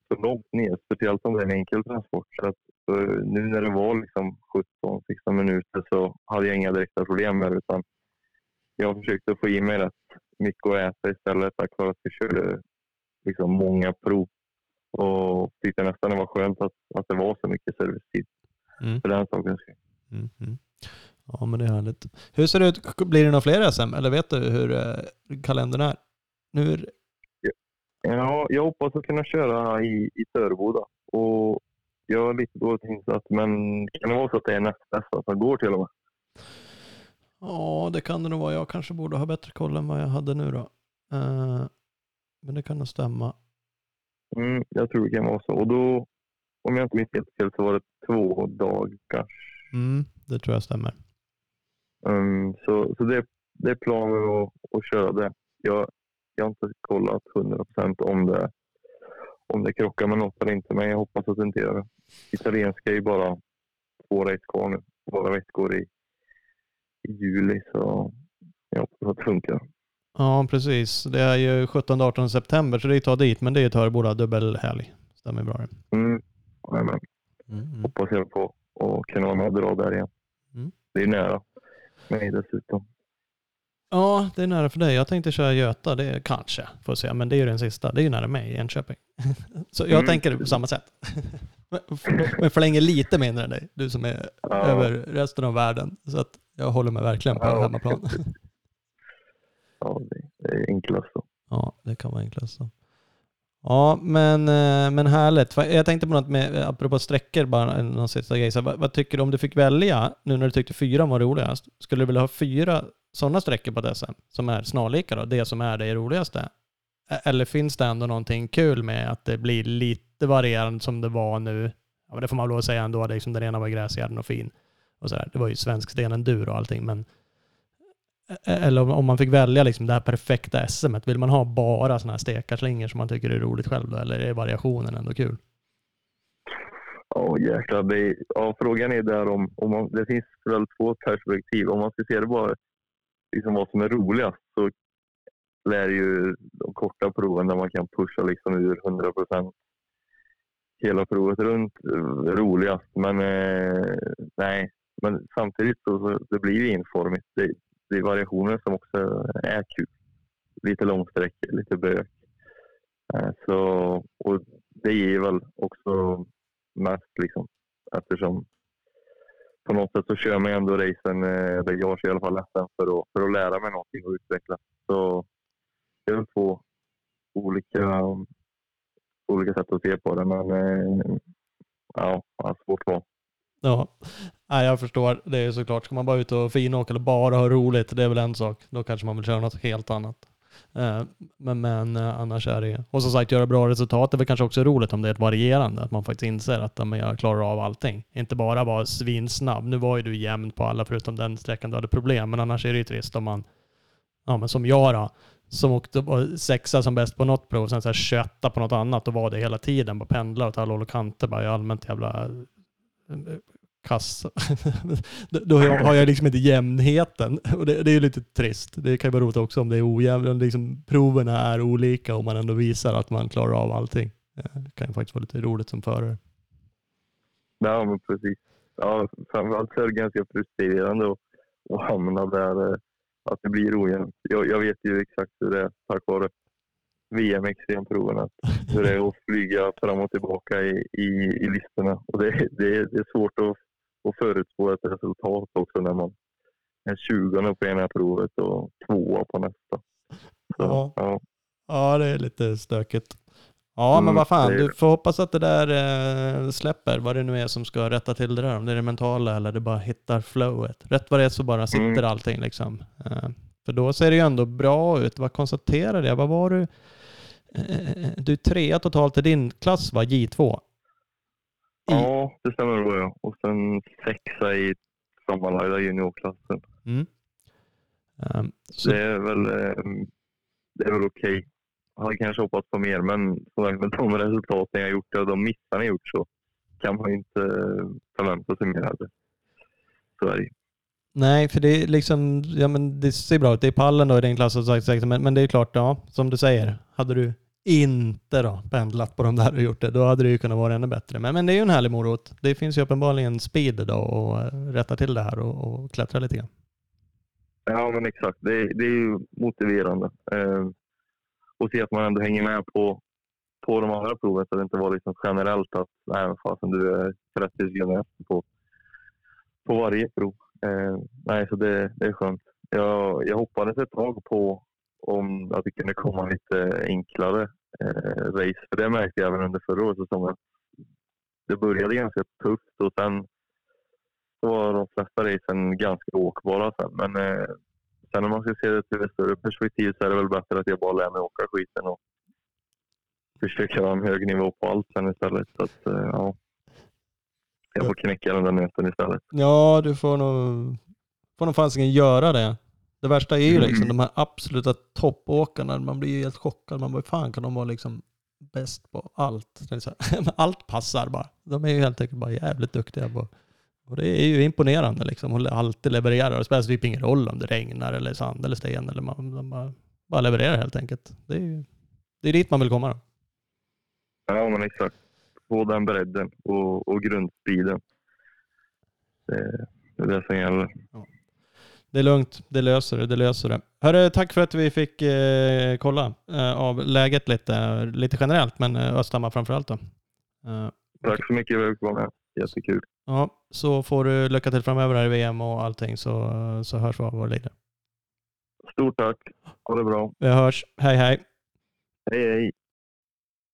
så långt ner, speciellt om det är en enkel transport. Så att, eh, nu när det var liksom 17-16 minuter så hade jag inga direkta problem med det. Utan jag försökte få i mig rätt mycket att äta istället tack vare att vi körde liksom många prov. Och tyckte nästan det var skönt att, att det var så mycket servicetid Mm. för den sakens skull. Mm, mm. Ja, men det är härligt. Hur ser det ut? Blir det några fler SM? Eller vet du hur eh, kalendern är? Nu är, Ja, jag hoppas att kunna köra i, i Töreboda. Och jag är lite dåligt insatt, men kan det vara så att det är nästa bästa som går till och med? ja, det kan det nog vara. Jag kanske borde ha bättre koll än vad jag hade nu då. Eh, men det kan nog stämma. Mm, jag tror det kan vara så. Och då, om jag inte minns helt fel, så var det två dagar. Mm, det tror jag stämmer. Um, så så det, det är planen att, att köra det. Jag, jag har inte kollat 100% om det, om det krockar med något eller inte, men jag hoppas att det inte gör det. Italienska är ju bara två race kvar nu. Bara går i, i juli, så jag hoppas att det funkar. Ja, precis. Det är ju 17-18 september, så det är att ta dit. Men det är ju Töreboda dubbelhelg. Stämmer bra det. Mm, men Mm, mm. hoppas jag på att kunna vara med och dra där igen. Mm. Det är nära mig dessutom. Ja, det är nära för dig. Jag tänkte köra Göta, det är kanske, får se. Men det är ju den sista. Det är ju nära mig, Enköping. Så jag Mm. tänker på samma sätt. Men förlänger lite mindre än dig, du som är Ja. över resten av världen. Så att jag håller mig verkligen på Ja. hemmaplan. Ja, det, det är enklast så. Ja, det kan vara enklast så. Ja, men, eh, men härligt. Jag tänkte på något med, apropå sträckor, bara någon sista grej. Så vad, vad tycker du om du fick välja, nu när du tyckte fyra var roligast, skulle du vilja ha fyra sådana sträckor på dessa som är snarlika då, det som är det roligaste? Eller finns det ändå någonting kul med att det blir lite varierande som det var nu? Ja, men det får man väl lov att säga ändå, liksom den ena var gräsgärden och fin. Och sådär. Det var ju svensk sten endur och allting, men eller om, man fick välja liksom det här perfekta SM, vill man ha bara sådana här stekarslingor som man tycker är roligt själv då, eller är variationen ändå kul? Ja, jäklar. Det, ja, frågan är där om, om man, det finns väl två perspektiv. Om man ska se det bara liksom vad som är roligast så lär ju de korta proven där man kan pusha liksom ur 100 procent hela provet runt eh, roligast. Men eh, nej, men samtidigt så, så det blir ju enformigt. Det, det är variationer som också är kul. Lite långsträckor, lite bök. Eh, så, och det ger väl också mest liksom. Eftersom på något sätt så kör man ändå racen, eh, eller jag kör i alla fall SM för att, för att lära mig någonting och utveckla. Så det är väl två olika, olika sätt att se på det. Men eh, ja, ja, svårt val. Ja, Nej, jag förstår. Det är såklart, ska man bara ut och finåka eller bara ha roligt, det är väl en sak. Då kanske man vill köra något helt annat. Eh, men, men eh, annars är det Och som sagt, göra bra resultat det är väl kanske också roligt om det är ett varierande. Att man faktiskt inser att men jag klarar av allting. Inte bara vara svinsnabb. Nu var ju du jämn på alla förutom den sträckan du hade problem. Men annars är det ju trist om man, ja men som jag då, som åkte var sexa som bäst på något prov, sen så här 21 på något annat och var det hela tiden. Bara pendlar åt alla håll och kanter. Bara i allmänt jävla eh, kass. Då- har jag- liksom inte jämnheten. Och det, det är ju lite trist. Det kan ju vara roligt också om det är ojämnt. Liksom, proverna är olika och man ändå visar att man klarar av allting. Det kan ju faktiskt vara lite roligt som förare. Ja, men precis. Ja, framförallt så är det ganska frustrerande att, att hamna där, eh, att det blir ojämnt. Jag, jag vet ju exakt hur det är tack vare VM extremproven, hur det är att flyga fram och tillbaka i, i, i listorna. Och det, det, det är svårt att, att förutspå ett resultat också när man är 20 på ena provet och tvåa på nästa. Så, Ja. ja. Ja, det är lite stökigt. Ja, men Mm, vad fan. det Du det. får hoppas att det där eh, släpper, vad det nu är som ska rätta till det där. Om det är det mentala eller det bara hittar flowet. Rätt vad det är så bara sitter Mm. allting liksom. Eh, för då ser det ju ändå bra ut. Vad konstaterade jag? Vad var du? Eh, du är trea totalt i din klass va? J2? I, ja, det stämmer nog. Ja. Och sen sexa i sammanlagda juniorklassen. Mm. Ehm, så, Det är väl, eh, det är väl okej. Jag hade kanske hoppats på mer, men med de resultaten jag gjort och de missarna jag gjort så kan man inte eh, förvänta sig mer. Heller. Så är det. Nej, för det är liksom, ja men det ser bra ut. Det är pallen då i din klass och sagt, sagt, men, men det är klart, ja, som du säger, hade du inte då pendlat på de där och gjort det, då hade det ju kunnat vara ännu bättre. Men, men det är ju en härlig morot. Det finns ju uppenbarligen speed då och eh, rätta till det här och, och klättra lite grann. Ja, men exakt. Det, är- det är ju motiverande. Eh, och se att man ändå hänger med på, på de andra proven så att det inte var liksom generellt att nej, fasen, du är 30 sekunder efter på, på varje prov. Eh, nej, så det, det är skönt. Jag, jag hoppades ett tag på om att det kunde komma lite enklare eh, race. För det märkte jag även under förra årets säsong. Det började ganska tufft och sen var de flesta racen ganska åkbara sen. Men eh, sen om man ska se det till ett större perspektiv så är det väl bättre att jag bara lär mig åka skiten och försöka ha en hög nivå på allt sen istället. Så att, eh, ja. Jag får knäcka den där nöten istället. Ja, du får nog, får nog fasiken göra det. Det värsta är ju Mm. liksom de här absoluta toppåkarna. Man blir ju helt chockad. Man bara, fan kan de vara liksom bäst på allt? Allt passar bara. De är ju helt enkelt bara jävligt duktiga på och det är ju imponerande liksom. att alltid leverera. Det spelar typ ingen roll om det regnar eller sand eller sten. Eller man, de bara, bara levererar helt enkelt. Det är ju det är dit man vill komma då. Ja, men exakt. Få den bredden och, och grundspeeden. Det, det är det som gäller. Det är lugnt, det löser det, det löser det. Hörru, tack för att vi fick eh, kolla eh, av läget lite, lite generellt, men eh, Östhammar framförallt då. Eh, Tack så mycket för att vara med. Jättekul. ja, så får du lycka till framöver här i VM och allting så, så hörs vi av vad det lider. Stort tack. Ha det bra. Vi hörs. Hej hej. Hej, hej.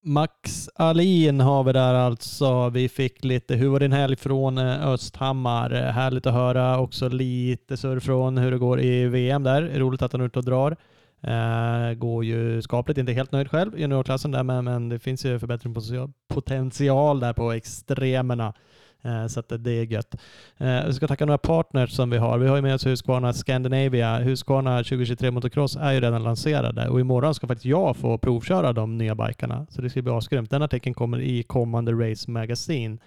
Max Alin har vi där alltså. Vi fick lite, hur var din helg från eh, Östhammar? Eh, härligt att höra också lite surr från hur det går i VM där. Roligt att han är ute och drar. Eh, går ju skapligt, inte helt nöjd själv i juniorklassen där, men, men det finns ju förbättringspotential där på extremerna. Eh, så att det är gött. Eh, vi ska tacka några partners som vi har. Vi har ju med oss Husqvarna Scandinavia. Husqvarna 2023 Motocross är ju redan lanserade och imorgon ska faktiskt jag få provköra de nya bikarna. Så det ska bli asgrymt. Den artikeln kommer i kommande Race Magazine.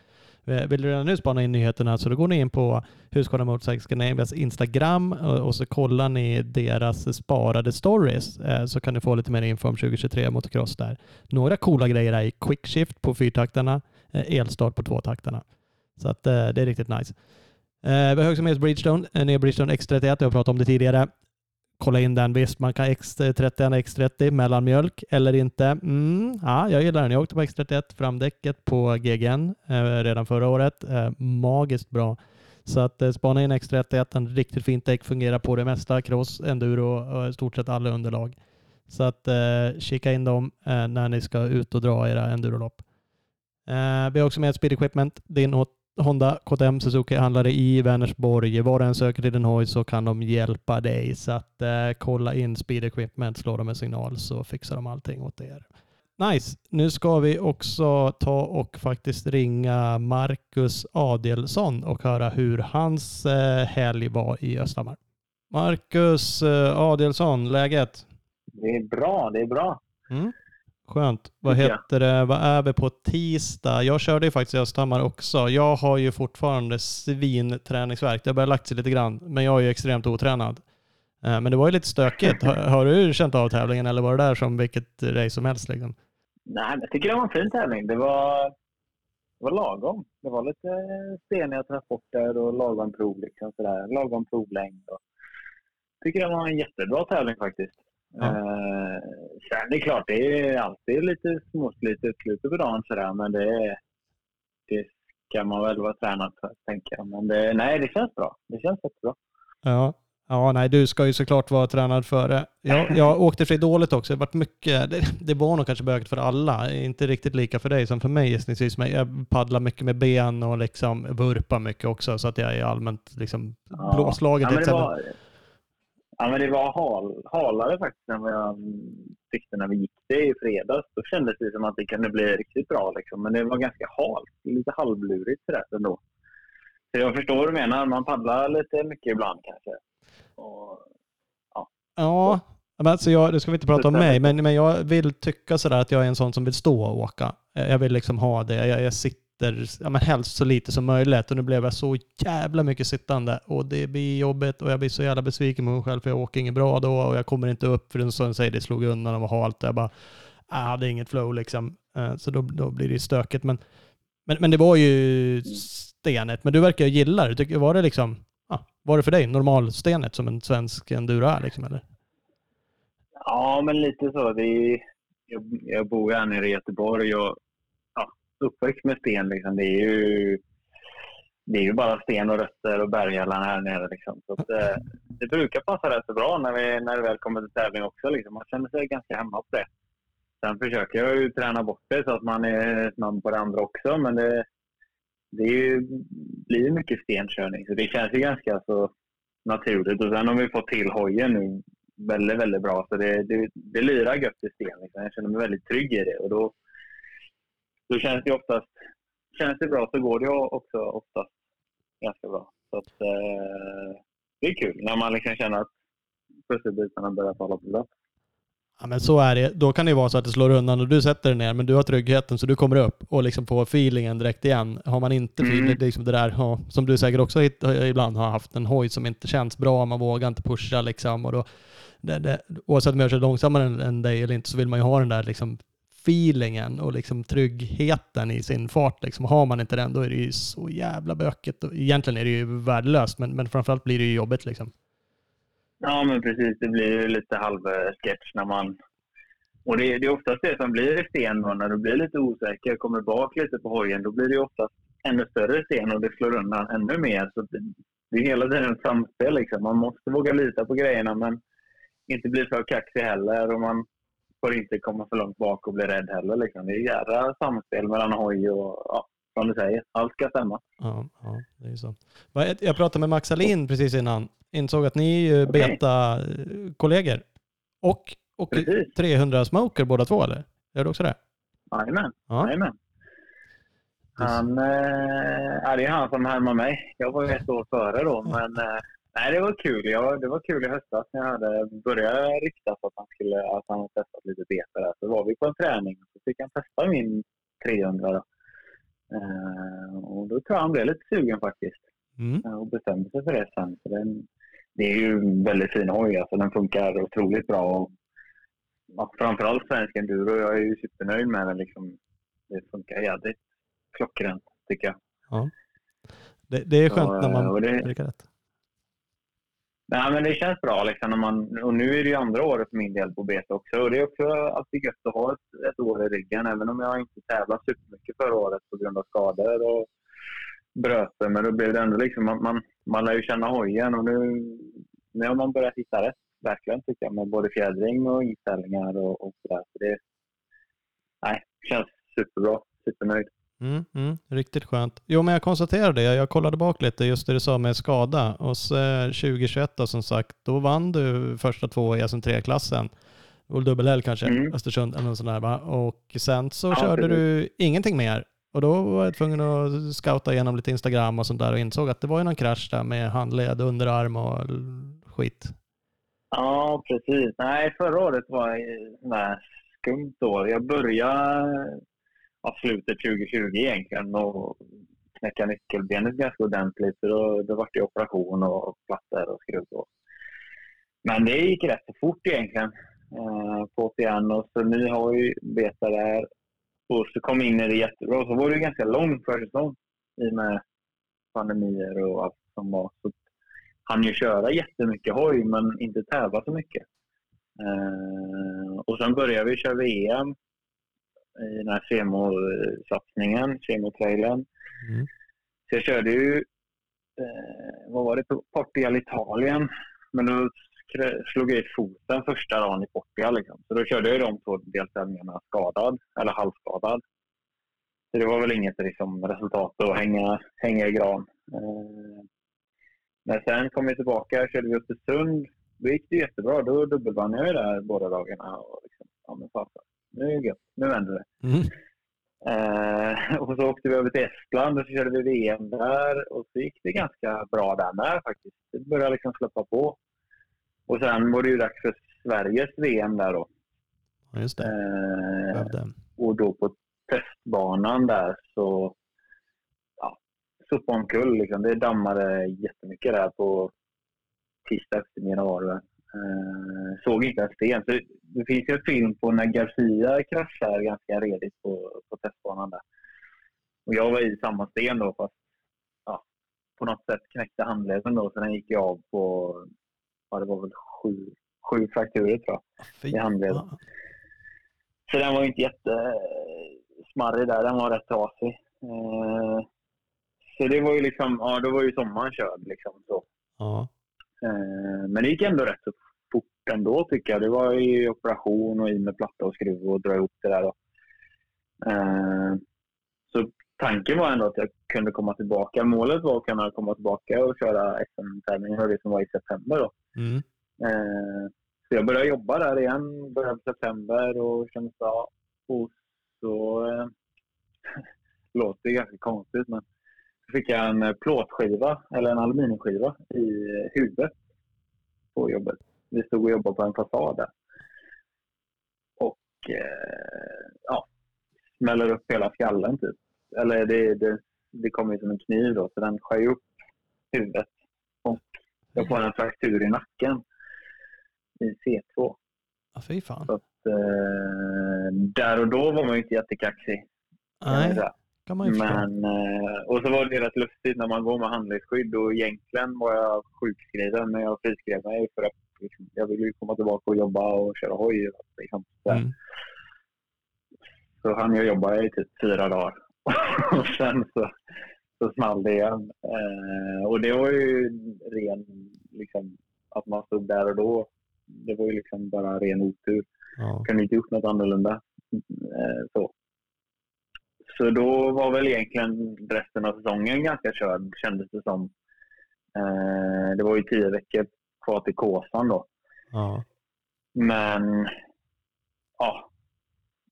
Eh, vill du redan nu spana in nyheterna så då går ni in på Husqvarna Motorcycle Scandinavias Instagram och så kollar ni deras sparade stories så kan ni få lite mer info om 2023 motocross där. Några coola grejer är QuickShift på fyrtaktarna, elstart på tvåtaktarna. Så att eh, det är riktigt nice. Eh, vi har också med oss Bridgestone, eh, en ny Bridgestone X31. Jag har pratat om det tidigare. Kolla in den. Visst, man kan X30 X30 mellanmjölk eller inte. Mm, ja, jag gillar den. Jag åkte på X31 framdäcket på GGN eh, redan förra året. Eh, magiskt bra. Så att eh, spana in X31, en riktigt fint däck, fungerar på det mesta, cross, enduro och i stort sett alla underlag. Så att eh, kika in dem eh, när ni ska ut och dra era endurolopp. Eh, vi har också med Speed Equipment, din Honda KTM Suzuki-handlare i Vänersborg. Var du än söker till din hoj så kan de hjälpa dig. Så att eh, kolla in Speed Equipment, slå dem en signal så fixar de allting åt er. Nice. Nu ska vi också ta och faktiskt ringa Marcus Adelsson och höra hur hans eh, helg var i Östhammar. Marcus eh, Adelsson, läget? Det är bra, det är bra. Mm. Skönt. Vad heter det? Vad är vi på tisdag? Jag körde ju faktiskt i Östhammar också. Jag har ju fortfarande svinträningsvärk. Det har börjat lagt sig lite grann, men jag är ju extremt otränad. Eh, Men det var ju lite stökigt. Har, har du känt av tävlingen eller var det där som vilket race som helst? Liksom? Nej, jag tycker det var en fin tävling. Det var, det var lagom. Det var lite steniga transporter och lagom prov. Liksom, sådär. Lagom provlängd. Och... Jag tycker det var en jättebra tävling faktiskt. Ja. Eh, sen det är klart, det är alltid lite småslitet i slutet på dagen sådär, men det, det ska man väl vara tränad för, tänker jag. Men det, nej, det känns bra. Det känns jättebra. Ja. Ja, nej, du ska ju såklart vara tränad för det. Jag, jag åkte dåligt också. Det, varit mycket, det, det var nog kanske bökigt för alla. Inte riktigt lika för dig som för mig gissningsvis. Men jag paddlar mycket med ben och liksom vurpar mycket också. Så att jag är allmänt liksom Ja. blåslagen. Ja, till men det exempel. var, ja, men det var hal, halare faktiskt än vad jag tyckte när vi gick det i fredags. Då kändes det som att det kunde bli riktigt bra. Liksom. Men det var ganska halt. Lite halvlurigt sådär ändå. Så jag förstår vad du menar. Man paddlar lite mycket ibland kanske. Och, Ja, men alltså jag, det ska vi inte prata om mig, men, men jag vill tycka sådär att jag är en sån som vill stå och åka. Jag jag vill liksom ha det. Jag, jag sitter ja, men helst så lite som möjligt och nu blev jag så jävla mycket sittande och det blir jobbigt och jag blir så jävla besviken på mig själv för jag åker inget bra då och jag kommer inte upp för den som säger det slog undan och var halt. Jag bara, ah, jag hade inget flow liksom. Eh, så då, då blir det stökigt. Men, men, men det var ju stenet. Men du verkar ju gilla det. Tycker- Var det liksom, ja, var det för dig normalstenet som en svensk enduro är liksom eller? ja, men lite så. Det är, jag, jag bor ju här nere i Göteborg och uppväxt med sten. Liksom. Det är ju det är ju bara sten och rötter och berghällar här nere. Liksom. Så att, eh, det brukar passa rätt så bra när, vi, när det väl kommer till tävling också. Liksom. Man känner sig ganska hemma på det. Sen försöker jag ju träna bort det så att man är snabb på det andra också. Men det, det är ju, blir ju mycket stenkörning. Så det känns ju ganska så naturligt. Och sen har vi fått till hojen nu väldigt, väldigt bra. Så det, det, det lirar gött i sten. Liksom. Jag känner mig väldigt trygg i det. Och då, då känns det oftast känns det bra så går det också oftast ganska bra. Så att, eh, det är kul när man liksom känner att pusselbitarna börjar falla på plats. Ja, men så är det. Då kan det vara så att det slår undan och du sätter dig ner, men du har tryggheten så du kommer upp och liksom får feelingen direkt igen. Har man inte Mm. feeling, liksom det där, ja, som du säkert också hit- ibland har haft, en hoj som inte känns bra, man vågar inte pusha liksom. Och då, det, det, oavsett om jag kör långsammare än, än dig eller inte så vill man ju ha den där liksom feelingen och liksom tryggheten i sin fart. Liksom. Har man inte den då är det ju så jävla bökigt. Egentligen är det ju värdelöst, men, men framförallt blir det ju jobbigt liksom. Ja, men precis. Det blir ju lite halvsketch när man... Och det, det är oftast det som blir i sten då, när du blir lite osäker, kommer bak lite på hojen, då blir det ju oftast ännu större sten och det slår undan ännu mer. Så det, det är hela tiden ett samspel. Liksom. Man måste våga lita på grejerna, men inte bli för kaxig heller. Och man, får inte komma för långt bak och bli rädd heller. Liksom. Det är jädra samspel mellan hoj och, ja, som du säger, allt ska stämma. Ja, ja, det är så. Jag pratade med Max Alin precis innan. Insåg att ni är ju Okej. beta-kollegor. Och, och Precis. 300 smoker båda två eller? Gör du också det? Jajamän, Ja. Han, ja, det är han som härmar mig. Jag var ett år före då, men eh, nej, det var kul. Jag, det var kul i höstas när jag hade börjat ryktas att han, skulle, att han hade testat lite beta där. Så var vi på en träning och så fick han testa min 300 då. Eh, och då tror jag han blev lite sugen faktiskt Mm. eh, och bestämde sig för det sen. Så den, det är ju en väldigt fin hoj. Alltså, den funkar otroligt bra. Och, ja, framförallt svensk enduro. Jag är ju supernöjd med den. Liksom. Det funkar jävligt klockrent tycker jag. Det, det är Så, skönt när eh, man och det- prickar rätt. Nej, men det känns bra. Liksom, när man, och nu är det ju andra året för min del på bete. också. Och det är också alltid gött att ha ett, ett år i ryggen. Även om jag inte tävlade supermycket förra året på grund av skador och bröter. Men då blev det ändå liksom att man, man lär ju känna hojen. Och nu, nu har man börjat hitta rätt. Verkligen tycker jag. Med både fjädring och inställningar och, och sådär. Så det nej, känns superbra. Supernöjd. Mm, mm, riktigt skönt. Jo, men jag konstaterade det. Jag kollade bak lite just det du sa med skada. Och så eh, 2021 då, som sagt, då vann du första två i SM3-klassen. Och dubbel L kanske, Mm. Östersund eller något sånt där va? Och sen så Ja, körde precis. du ingenting mer. Och då var jag tvungen att scouta igenom lite Instagram och sånt där och insåg att det var ju någon krasch där med handled, underarm och skit. Ja, precis. Nej, förra året var ett sånt där skumt år. Jag började ja, slutet 2020 egentligen och knäcka nyckelbenet ganska ordentligt. Så då, då var det operation och plattor och skruv. Och. Men det gick rätt så fort egentligen eh, på PN. Och så nu har vi beta där. Och så kom in i det jättebra. Så var det ju ganska lång försäsong i och med pandemier och allt som var. Så han ju köra jättemycket hoj men inte tävla så mycket. Eh, och sen började vi köra VM i den här Semo-satsningen, Semo-trailern. Mm. Så jag körde ju, eh, vad var det, Portugal, Italien. Men då slog jag i foten första dagen i Portugal. Liksom. Så då körde jag de två deltävlingarna skadad, eller halvskadad. Så det var väl inget liksom, resultat att hänga, hänga i gran. Eh, men sen kom vi tillbaka, körde vi Östersund. Då gick det jättebra. Då dubbelvann jag ju där båda dagarna. Och liksom, ja, men nu är det gött. Nu vänder det. Mm. Eh, och så åkte vi över till Estland och så körde vi VM där. Och så gick det ganska bra där med faktiskt. Det började liksom släppa på. Och sen var det ju dags för Sveriges VM där då. Ja, just det. Eh, och då på testbanan där så ja, sopa omkull. Liksom. Det dammade jättemycket där på tisdag eftermiddag var det Såg inte en sten. Så det finns ju en film på när Garcia kraschar ganska redigt på, på testbanan där. Och jag var i samma sten då fast ja, på något sätt knäckte handleden då så den gick ju av på, ja det var väl sju, sju frakturer tror jag. Fy i handleden. Så den var inte jättesmarrig där. Den var rätt trasig. Eh, Så det var ju liksom, ja då var ju sommaren körd liksom så. Ja. Eh, Men det gick ändå rätt så fort ändå tycker jag. Det var ju operation och i med platta och skruv och dra ihop det där då. Eh, Så tanken var ändå att jag kunde komma tillbaka. Målet var att kunna komma tillbaka och köra SM-tävlingen och det som var i september då. Mm. Eh, Så jag började jobba där igen, började på september och kände bra. Och så låter det ganska konstigt men så fick jag en eh, plåtskiva, eller en aluminiumskiva, i eh, huvudet på jobbet. Vi stod och jobbade på en fasad där. Och eh, ja, smäller upp hela skallen typ. Eller det, det, det kom ju som en kniv då, så den skär ju upp huvudet. Och jag får en fraktur i nacken i C2. Ja, fy fan. Så att, eh, där och då var man ju inte jättekaxig. Nej, säga. Kan man ju. Men, eh, och så var det rätt lustigt när man går med handledsskydd och egentligen var jag sjukskriven men jag friskrev mig för att liksom, jag ville ju komma tillbaka och jobba och köra hoj. Liksom, sådär. Mm. Så hann jag jobba i typ fyra dagar. och sen så, så small det igen. Eh, och det var ju ren, liksom, att man stod där och då det var ju liksom bara ren otur. Ja. Kunde inte gjort något annorlunda. Eh, så. Så då var väl egentligen resten av säsongen ganska körd kändes det som. Eh, det var ju tio veckor kvar till Kåsan då. Ja. Men ja,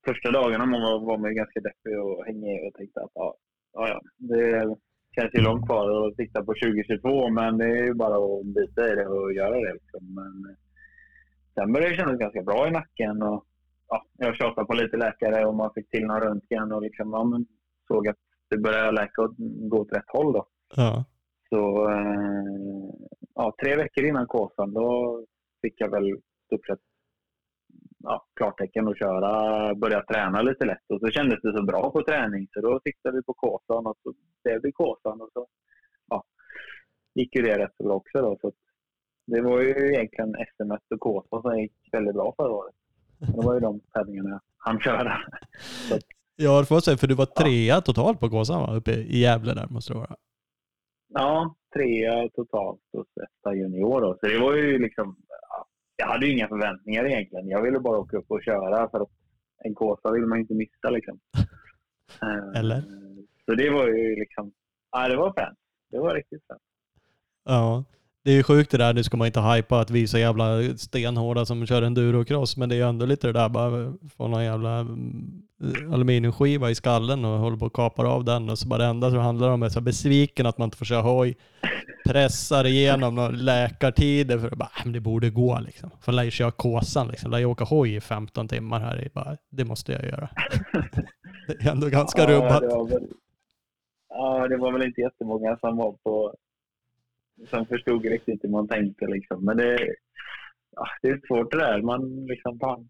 första dagarna var, var man ju ganska deppig och hängig och tänkte att ja, ja, det känns ju långt kvar att titta på 2022 men det är ju bara att bita i det och göra det. Liksom. Men, eh, sen började det kännas ganska bra i nacken och ja, jag tjatade på lite läkare och man fick till någon röntgen och liksom, ja, men såg att det började läka och gå åt rätt håll. Då. Ja. Så eh, ja, tre veckor innan Kåsan då fick jag väl stort sett ja, klartecken att köra, börja träna lite lätt. Och så kändes det så bra på träning så då tittade vi på Kåsan och så blev det Kåsan och så ja, gick ju det rätt bra också. Då, så det var ju egentligen SMS och Kåsan som gick väldigt bra förra året. Det var ju de tävlingarna hann köra. Så Ja, det får jag säga, för du var trea totalt på Kåsan va? Uppe i Gävle där måste det vara. Ja, trea totalt och etta junior. Då. Så det var ju liksom... Ja, jag hade ju inga förväntningar egentligen. Jag ville bara åka upp och köra för att en Kåsa vill man ju inte missa liksom. Eh, Eller? Så det var ju liksom... Ja, det var fränt. Det var riktigt fränt. Ja. Det är ju sjukt det där, det ska man inte hypa att vi är så jävla stenhårda som kör endurocross, men det är ju ändå lite det där bara få någon jävla mm, aluminiumskiva i skallen och håller på och kapar av den och så bara det enda som handlar om är så besviken att man inte får köra hoj. Pressar igenom några läkartider för att bara, "Ah, men det borde gå liksom. För lär ju köra Kåsan liksom, lär ju åka hoj i 15 timmar här i bara, det måste jag göra. det är ändå ganska rubbat. det var väl, ja, det var väl inte jättemånga som var på... Som förstod riktigt hur man tänkte liksom. Men det, ja, det är svårt det där. Man liksom... Fan,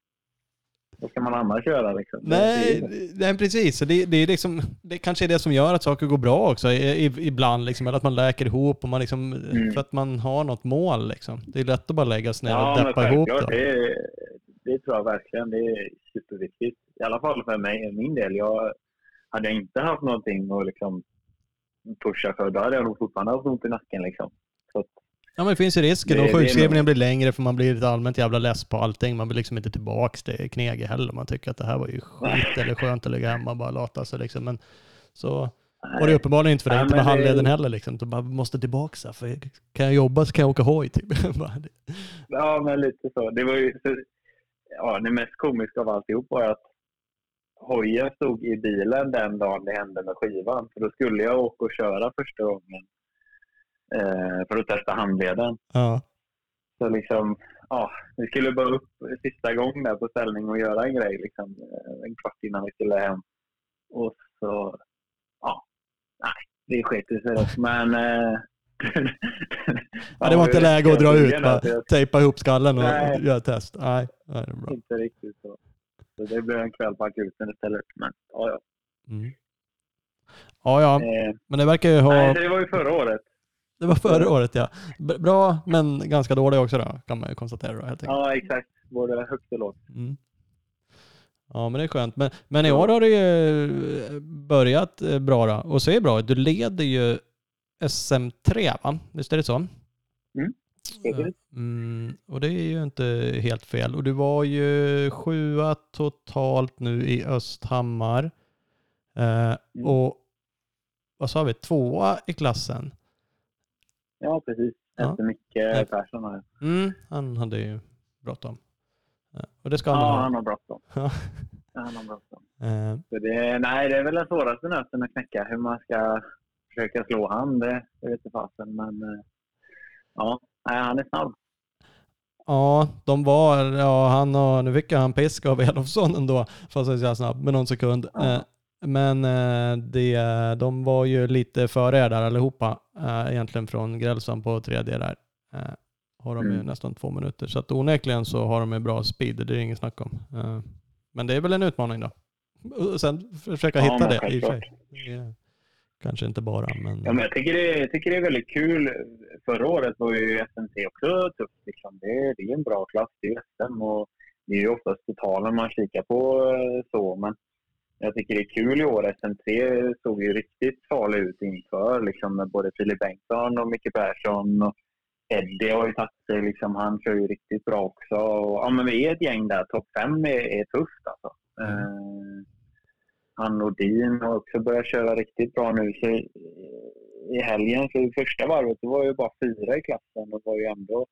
vad ska man annars göra liksom? Det- Nej, det- nej precis. Det, det, är liksom, det kanske är det som gör att saker går bra också i, ibland. Liksom, eller att man läker ihop och man liksom, Mm. för att man har något mål. Liksom. Det är lätt att bara lägga sig ner Ja, och deppa ihop. Då. Det, det tror jag verkligen. Det är superviktigt. I alla fall för mig, min del. Jag hade jag inte haft någonting att liksom pusha för, då hade jag nog fortfarande haft ont i nacken. Liksom. Så Ja, men det finns ju risken Det- och sjukskrivningen blir längre för man blir lite allmänt jävla less på allting. Man blir liksom inte tillbaks till knege heller. Man tycker att det här var ju skit eller skönt att ligga hemma och bara lata sig. Liksom. Men så var det uppenbarligen inte för dig, inte med men det- handleden heller. Liksom. Du bara måste tillbaka. här, För kan jag jobba så kan jag åka hoj. Typ. Ja, men lite så. Det var ju ja, det mest komiska av alltihop var att hojen stod i bilen den dagen det hände med skivan. För då skulle jag åka och köra första gången eh, för att testa handleden. ja. Så liksom, ja, vi skulle bara upp sista gången där på ställning och göra en grej liksom, eh, en kvart innan vi skulle hem. Och så, ja, nej, det sket sig då. Men... Eh, Ja, det var inte läge att dra ut, bara Så jag tejpa ihop skallen och Nej. göra test. Nej, nej det är bra. Inte riktigt så. Så det blev en kväll på akuten istället. Men ja, ja. Mm. Ja, ja, Eh, men det verkar ju ha... Nej, det var ju förra året. Det var förra året ja. Bra, men ganska dålig också då, kan man ju konstatera då helt enkelt. Ja, exakt. Både högt och lågt. Mm. Ja, men det är skönt. Men, men i år har det ju börjat eh, bra då, och ser bra ut. Du leder ju SM3 va? Visst är det så? Mm. Mm, och det är ju inte helt fel. Och du var ju sjua totalt nu i Östhammar. Eh, Mm. Och vad sa vi? Tvåa i klassen. Ja, precis. Ja. Efter Micke Ja. Persson här. Mm, han hade ju bråttom. Eh, Och det ska han Ja, ha. han har bråttom. Han har bråttom. Eh, Så det, nej, det är väl den svåraste nöten att knäcka. Hur man ska försöka slå han, det, det vet inte fasen. Men eh, ja, nej, han är snabb. Ja, de var, ja han och, nu fick han pisk av Elofsson ändå, fast jag jävla snabb, med någon sekund. Ja. Eh, Men eh, det, de var ju lite före er där allihopa, eh, egentligen från Grälsson på tredje där. Har de ju Mm. nästan två minuter, så att onekligen så har de ju bra speed, det är det inget snack om. Men det är väl en utmaning då. Och sen försöka Ja, hitta det i och för sig. Kanske inte bara, men... Ja, men jag, tycker det, jag tycker det är väldigt kul. Förra året var ju SMT också tufft. Liksom. Det, det är en bra klass, det är SM och det är ju oftast totalen man kikar på. eh, så. Men jag tycker det är kul i år. SMT såg ju riktigt farlig ut inför liksom, med både Filip Bengtsson och Micke Persson. Och Eddie har ju tagit sig, liksom, han kör ju riktigt bra också. Och, ja, men vi är ett gäng där. Topp fem är, är tufft alltså. Eh, han Nordin har också börjat köra riktigt bra nu. Så i, I helgen, så i första varvet, det var ju bara fyra i klassen och var ju ändå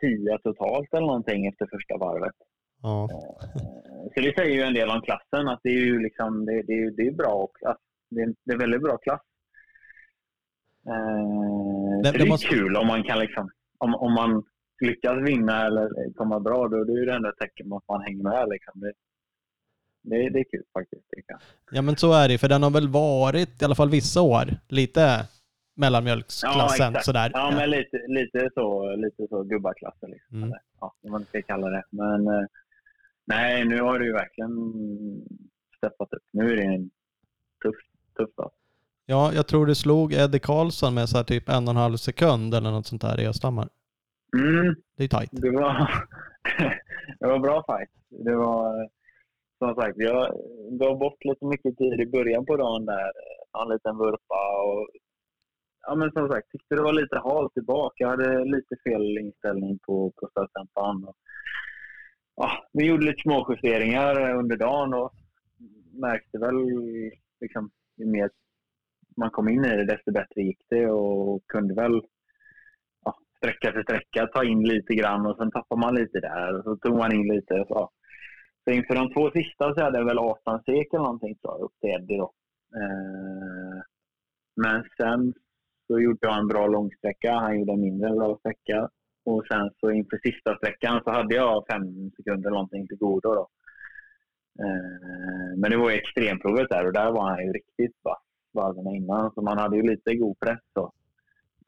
tio totalt eller någonting efter första varvet. Ja. Eh, Så det säger ju en del om klassen, att det är ju liksom, det, det, det är bra och att det, är- det är väldigt bra klass. Eh, Det- så det det är måste- kul om man kan liksom, om, om man lyckas vinna eller komma bra, då det är det ändå ett tecken på att man hänger med. Liksom. Det, det, det är kul faktiskt. ja, men så är det för den har väl varit, i alla fall vissa år, lite mellanmjölksklassen exakt. sådär. Ja, men lite, lite så, lite så gubbaklassen. Liksom. Mm. Ja, om man ska kalla det. Men eh, nej, nu har det ju verkligen steppat upp. Nu är det en tuff, tuff dag. Ja, jag tror det slog Eddie Karlsson med så här typ en och en halv sekund eller något sånt där i Östhammar. Mm, Det är tajt. det var, det var bra fight. Det var, som sagt, jag gav bort lite mycket tid i början på dagen där. Eh, en liten vurpa och ja, men som sagt, tyckte det var lite halt tillbaka. Jag hade lite fel inställning på, på stötdämparen. Och, ja, vi gjorde lite små justeringar under dagen och märkte väl liksom, ju mer man kom in i det, desto bättre gick det och kunde väl ja, sträcka för sträcka, ta in lite grann och sen tappar man lite där och så tog man in lite. Och så så inför de två sista så hade jag väl 18 sek eller någonting tror jag, upp till Eddie då. Eh, men sen så gjorde jag en bra långsträcka, han gjorde en mindre bra sträcka. Och sen så inför sista sträckan så hade jag fem sekunder någonting till godo då. Eh, men det var ju extremprovet där och där var han ju riktigt vass varven innan. Så man hade ju lite god press så.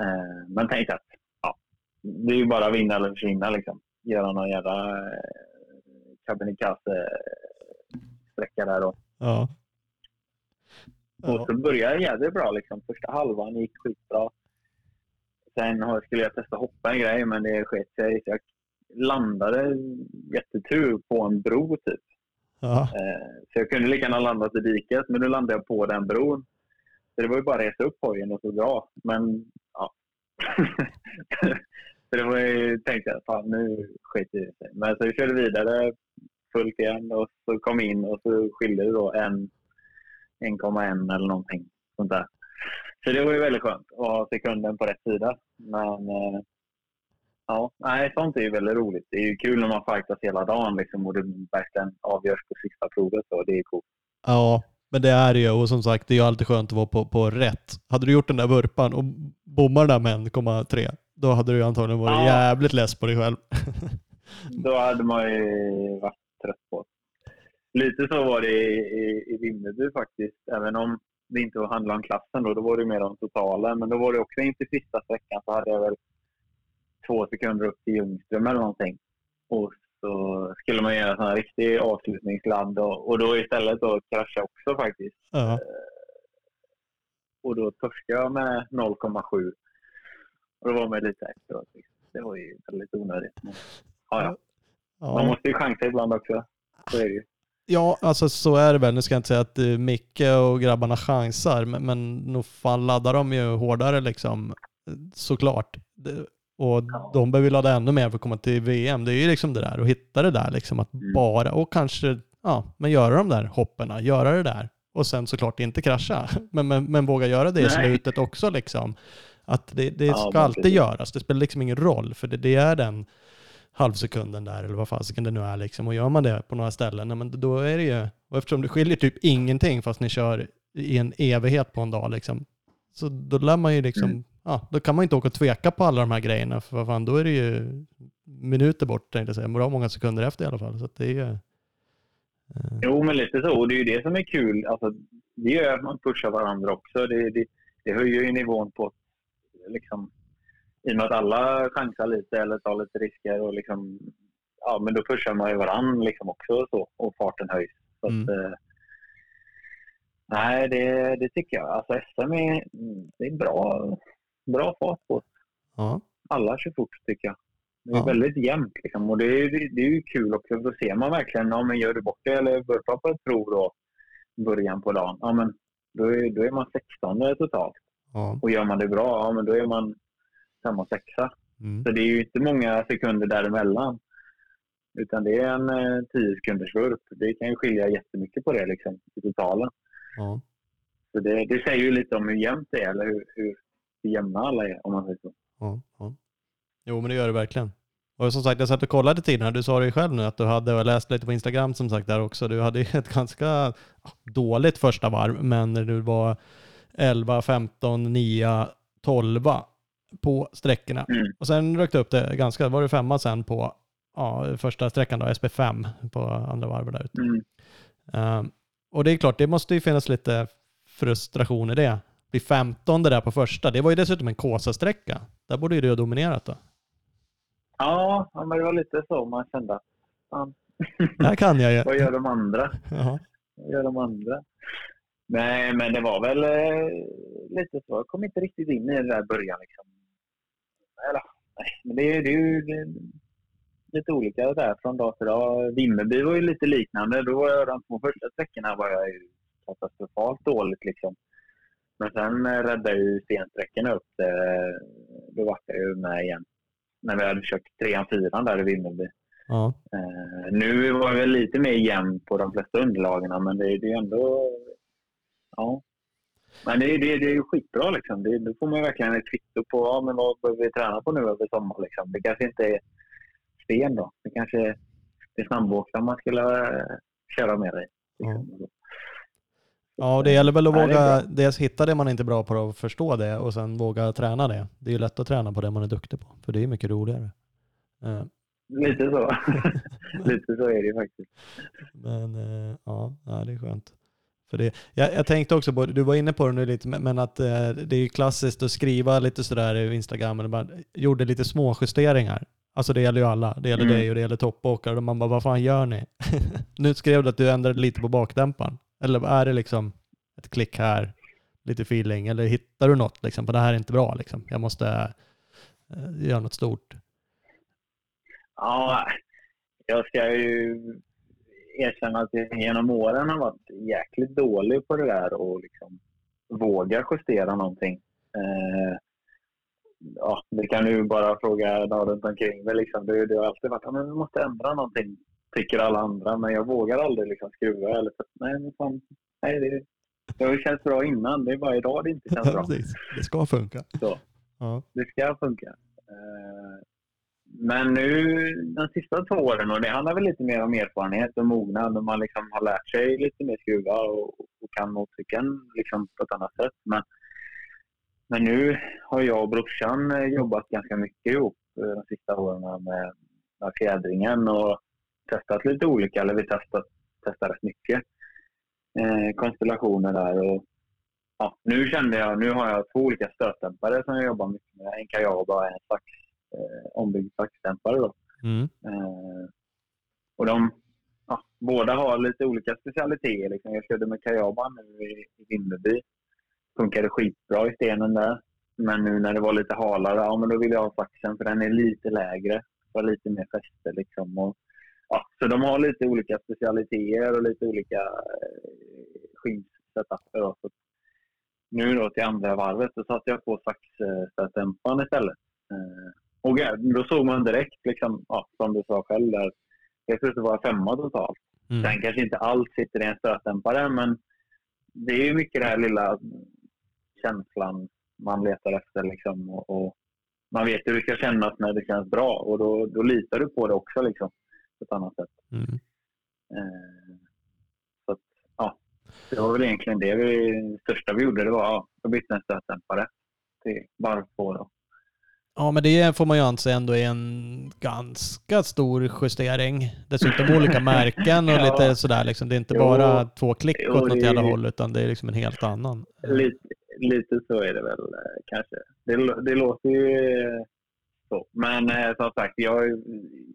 Eh, men tänkte att ja, det är ju bara vinna eller försvinna liksom. Göra någon jävla eh, eh, sträcka där då. Ja. Och så började jag jävligt bra. Liksom. Första halvan gick skitbra. Sen skulle jag testa hoppa en grej, men det sket sig. Jag landade jättetur på en bro typ. Ja. Eh, Så jag kunde lika gärna landat i diket, men nu landade jag på den bron. Så det var ju bara att resa upp hojen och så dra. Men ja. så det var ju, tänkte jag, fan nu skiter det sig. Men så vi körde vidare fullt igen och så kom in och så skilde det då 1,1 eller någonting sånt där. Så det var ju väldigt skönt att ha sekunden på rätt sida. Men eh, ja, nej, sånt är ju väldigt roligt. Det är ju kul när man fightas hela dagen liksom, och det verkligen avgörs på sista provet. Och det är coolt. ja, men det är det ju. Och som sagt, det är ju alltid skönt att vara på, på rätt. Hade du gjort den där vurpan och bommar den där med 1,3, då hade du antagligen varit Ja. jävligt less på dig själv. Då hade man ju varit trött på. Lite så var det i, i, i Vimmerby faktiskt. Även om det inte handlade om klassen då, då var det mer om totalen. Men då var det också inför sista sträckan så hade jag väl två sekunder upp till Ljungström eller någonting. Och så skulle man göra en här riktig avslutningsladd och, och då istället då krascha också faktiskt. Ja. Och då torskade jag med 0,7. Och då var man lite efteråt. liksom. Det var ju väldigt onödigt. Men, ja, ja. Man måste ju chansa ibland också. Så är det ju. ja, alltså så är det väl. Nu ska jag inte säga att eh, Micke och grabbarna chansar, men, men nog fan laddar de ju hårdare liksom. Såklart. Det- Och Ja. de behöver ju ladda ännu mer för att komma till VM. Det är ju liksom det där, att hitta det där liksom. Att Mm. bara, och kanske, ja, men göra de där hopperna, göra det där. Och sen såklart inte krascha, men, men, men våga göra det i slutet också liksom. Att det, det Ja, ska alltid precis. göras. Det spelar liksom ingen roll, för det, det är den halvsekunden där, eller vad fasiken det nu är liksom. Och gör man det på några ställen, ja, men då är det ju, och eftersom det skiljer typ ingenting fast ni kör i en evighet på en dag liksom. Så då lär man ju liksom, Mm. ja, då kan man inte åka och tveka på alla de här grejerna, för vad fan, då är det ju minuter bort tänkte jag säga, bra många sekunder efter i alla fall. Så det är ju... eh, Jo, men lite så. Och det är ju det som är kul. Alltså, det gör att man pushar varandra också. Det, det, det höjer ju nivån på liksom, i och med att alla chansar lite eller tar lite risker och liksom, ja, men då pushar man ju varandra liksom också så, och farten höjs. Så Mm. att, eh, nej, det, det tycker jag. Alltså SM är, det är bra, bra fart på Ja, alla kör fort tycker jag. Det är Ja. väldigt jämnt liksom. och det är, det är ju kul också. Då ser man verkligen, ja, men gör du bort det eller vurpar på ett prov då, början på dagen, ja, men då, är, då är man 16 totalt. Ja, Och gör man det bra, ja, men då är man och sexa. Mm. Så det är ju inte många sekunder däremellan. Utan det är en eh, 10 sekunders vurp. Det kan ju skilja jättemycket på det liksom, i totalen. Ja. Så det, det säger ju lite om hur jämnt det är, eller hur, hur, jämna alla är, om man säger så. Ja, ja. Jo, men det gör det verkligen. Och som sagt, jag satt och kollade tidigare. Du sa det ju själv nu att du hade, och jag läste lite på Instagram som sagt där också, du hade ju ett ganska dåligt första varv, men du var 11, 15, 9, 12 på sträckorna. Mm. Och sen rökte upp det ganska, var du femma sen på ja, första sträckan då, SP5 på andra varvet där ute. Mm. Ehm, och det är klart, det måste ju finnas lite frustration i det. Bli 15 där på första, det var ju dessutom en Kåsa-sträcka. Där borde ju du ha dominerat då. Ja, men det var lite så man kände. Fan, Där kan jag ju. vad gör de andra? Jaha. Vad gör de andra? Nej, men det var väl eh, lite så. Jag kom inte riktigt in i det där början. Liksom. Eller, nej, men det, är- det är ju det, lite olika där från dag till dag. Vimmerby var ju lite liknande. Då var jag de två första sträckorna var jag ju katastrofalt dåligt. Liksom. Men sen eh, räddade ju stensträckorna upp det. Då var jag ju med igen. När vi hade kört trean, fyran där i Vimmerby. Ja. Eh, nu var det väl lite mer jämn på de flesta underlagen, men det, det är ju ändå... Ja. Men det, det, det är ju skitbra liksom. Det, då får man verkligen ett kvitto på ja, men vad behöver vi träna på nu över sommaren. Liksom. Det kanske inte är sten då. Det kanske är snabbåkare man skulle eh, köra med dig. Liksom. Ja, och det gäller väl att Nej, det är våga dels hitta det man inte är bra på och förstå det och sen våga träna det. Det är ju lätt att träna på det man är duktig på, för det är mycket roligare. Eh, Lite så. Lite så är det faktiskt. Men eh, ja, det är skönt. För det, jag, jag tänkte också på, du var inne på det nu lite, men att eh, det är ju klassiskt att skriva lite sådär i Instagram, och man gjorde lite små justeringar. Alltså det gäller ju alla, det gäller Mm. dig och det gäller toppåkare. Och man bara, vad fan gör ni? nu skrev du att du ändrade lite på bakdämparen. Eller är det liksom ett klick här, lite feeling, eller hittar du något liksom, för det här är inte bra liksom. Jag måste eh, göra något stort. Ja, jag ska ju erkänna att jag genom åren har varit jäkligt dålig på det där och liksom våga justera någonting. Eh, ja, det kan du bara fråga någon runt omkring. Men liksom, det, det har alltid varit att vi måste ändra någonting, tycker alla andra. Men jag vågar aldrig liksom skruva. Eller, nej, men fan, nej, det, det känts bra innan. Det är bara idag det inte känns bra. Precis, det ska funka. Så. Ja. Det ska funka. Eh, men nu de sista två åren, och det handlar väl lite mer om erfarenhet och mognad, och man liksom har lärt sig lite mer skruva och, och kan motorcykeln liksom på ett annat sätt. Men, men nu har jag och brorsan jobbat ganska mycket ihop eh, de sista åren med, med fjädringen och testat lite olika, eller vi testat, testat rätt mycket eh, konstellationer där. Och, ja, nu kände jag, nu har jag två olika stötdämpare som jag jobbar mycket med. En Kayaba och en sax, eh, ombyggd saxdämpare. Då. Mm. Eh, och de, ja, båda har lite olika specialiteter. Liksom. Jag körde med Kayaba nu i, i Vimmerby. Funkade skitbra i stenen där. Men nu när det var lite halare, ja men då vill jag ha saxen för den är lite lägre. Får lite mer fäste liksom. Och, ja, så de har lite olika specialiteter och lite olika eh. Så nu då till andra varvet så satte jag på saxstötdämparen istället. Eh, och ja, då såg man direkt, liksom, ja, som du sa själv, där jag tror att det var femma totalt. Mm. Sen kanske inte allt sitter i en stötdämpare, men det är ju mycket den här lilla känslan man letar efter. Liksom, och, och man vet hur det ska kännas när det känns bra och då, då litar du på det också liksom, på ett annat sätt. Mm. Eh, så att, ja, det var väl egentligen det vi, det största vi gjorde. Det var ja, att byta en stötdämpare till varv på. Ja, men det får man ju anse ändå är en ganska stor justering. Dessutom olika märken och Ja. lite sådär liksom. Det är inte Jo. bara två klick Jo, åt något det- jävla håll, utan det är liksom en helt annan. Lite, lite så är det väl eh, kanske. Det, det låter ju eh, så. Men eh, som sagt, jag,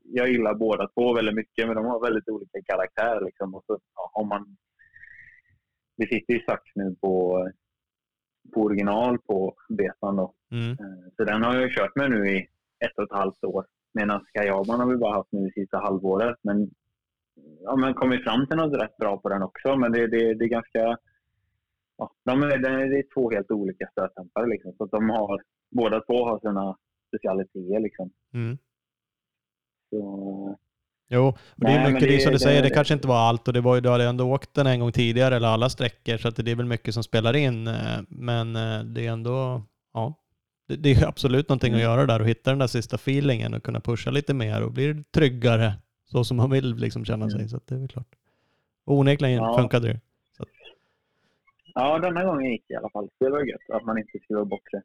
jag gillar båda två väldigt mycket, men de har väldigt olika karaktär. Liksom. Och så, om man, vi sitter ju sax nu på, på original på betan. Då. Mm. Eh, Så den har jag kört med nu i ett och ett halvt år. Medan Skajaban har vi bara haft nu det sista halvåret. Men ja, men kommit fram till något rätt bra på den också. Men det, det, det är ganska... Ja, de är, det är två helt olika stötdämpare. Liksom. Så de har, båda två har sina specialiteter liksom. Mm. Så, Jo, och det är mycket det, det- som du det- säger, det det- kanske inte var allt och det var ju, du hade ändå åkt den en gång tidigare eller alla sträckor så att det är väl mycket som spelar in. eh, Men eh, det är ändå, ja, det, det är absolut någonting att Mm. göra där och hitta den där sista feelingen och kunna pusha lite mer och bli tryggare så som man vill liksom känna Mm. sig. Så att det är väl klart. Onekligen Ja. funkade det. ja, denna gången gick det i alla fall. Det var gött att man inte skulle vara borta.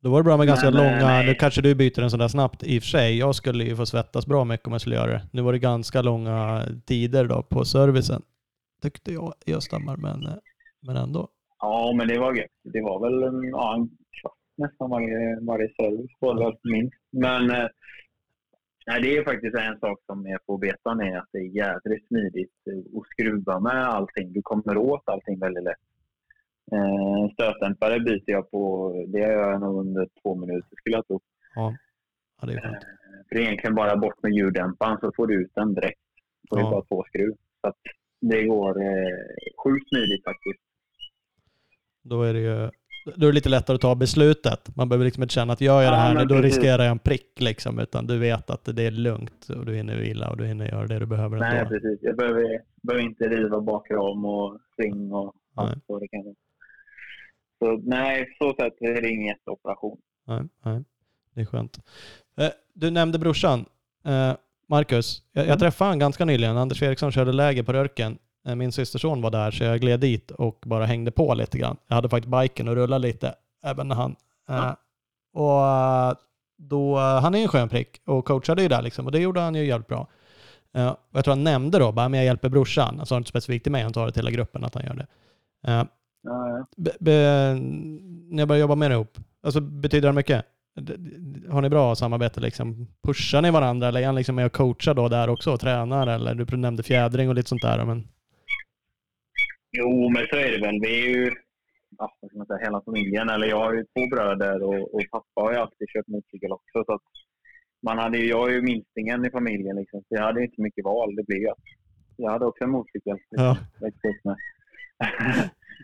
Då var det bra med ganska eh, långa, nej. nu kanske du byter den sådär snabbt i och för sig. Jag skulle ju få svettas bra mycket om jag skulle göra det. Nu var det ganska långa tider då på servicen. Tyckte jag i Östhammar, men, eh, men ändå. Ja, men det var gött. Det var väl en, ja, en kvart nästan varje, varje service det väl minst. Men eh, nej, det är faktiskt en sak som är på betan är att det är jädrigt smidigt att skruva med allting. Du kommer åt allting väldigt lätt. Eh, stötdämpare byter jag på, det gör jag nog under två minuter skulle jag tro. Ja, ja det är skönt. Eh, För det är egentligen bara bort med ljuddämparen så får du ut den direkt. Får Ja. du bara två skruv. Så det går eh, sjukt smidigt faktiskt. Då är det ju då är det lite lättare att ta beslutet. Man behöver liksom inte känna att gör jag det Ja, här nu, men då precis. riskerar jag en prick liksom. Utan du vet att det är lugnt och du hinner vila och du hinner göra det du behöver Nej, ändå. precis. Jag behöver, behöver inte riva bakram och ring och Nej. allt vad det kan vara. Så nej, så sätt är det ingen jätteoperation. Nej, nej, det är skönt. Eh, Du nämnde brorsan. Eh, Marcus, jag, jag Mm. träffade han ganska nyligen. Anders Eriksson körde läger på Rörken. Eh, Min systerson var där så jag gled dit och bara hängde på lite grann. Jag hade faktiskt biken och rullade lite även när han. eh, Ja. Och eh, då, han är ju en skön prick och coachade ju där liksom och det gjorde han ju jävligt bra. Och jag tror han nämnde då bara, men jag hjälper brorsan. Han sa inte specifikt till mig, han tar det till hela gruppen att han gör det. Ja, ja. När jag började jobba med det ihop, alltså betyder det mycket? Har ni bra samarbete liksom? Pushar ni varandra eller är han liksom med och coachar då där också och tränar? Eller du nämnde fjädring och lite sånt där. Men, Jo, men så är det väl. Vi är ju ja, vad ska man säga, hela familjen. Eller jag har ju två bröder och, och pappa har ju alltid kört motorcykel också. Så att man hade, ju- jag är ju minstingen i familjen. Liksom, så jag hade inte mycket val. Det blev ju att jag hade också en motorcykel. Ja.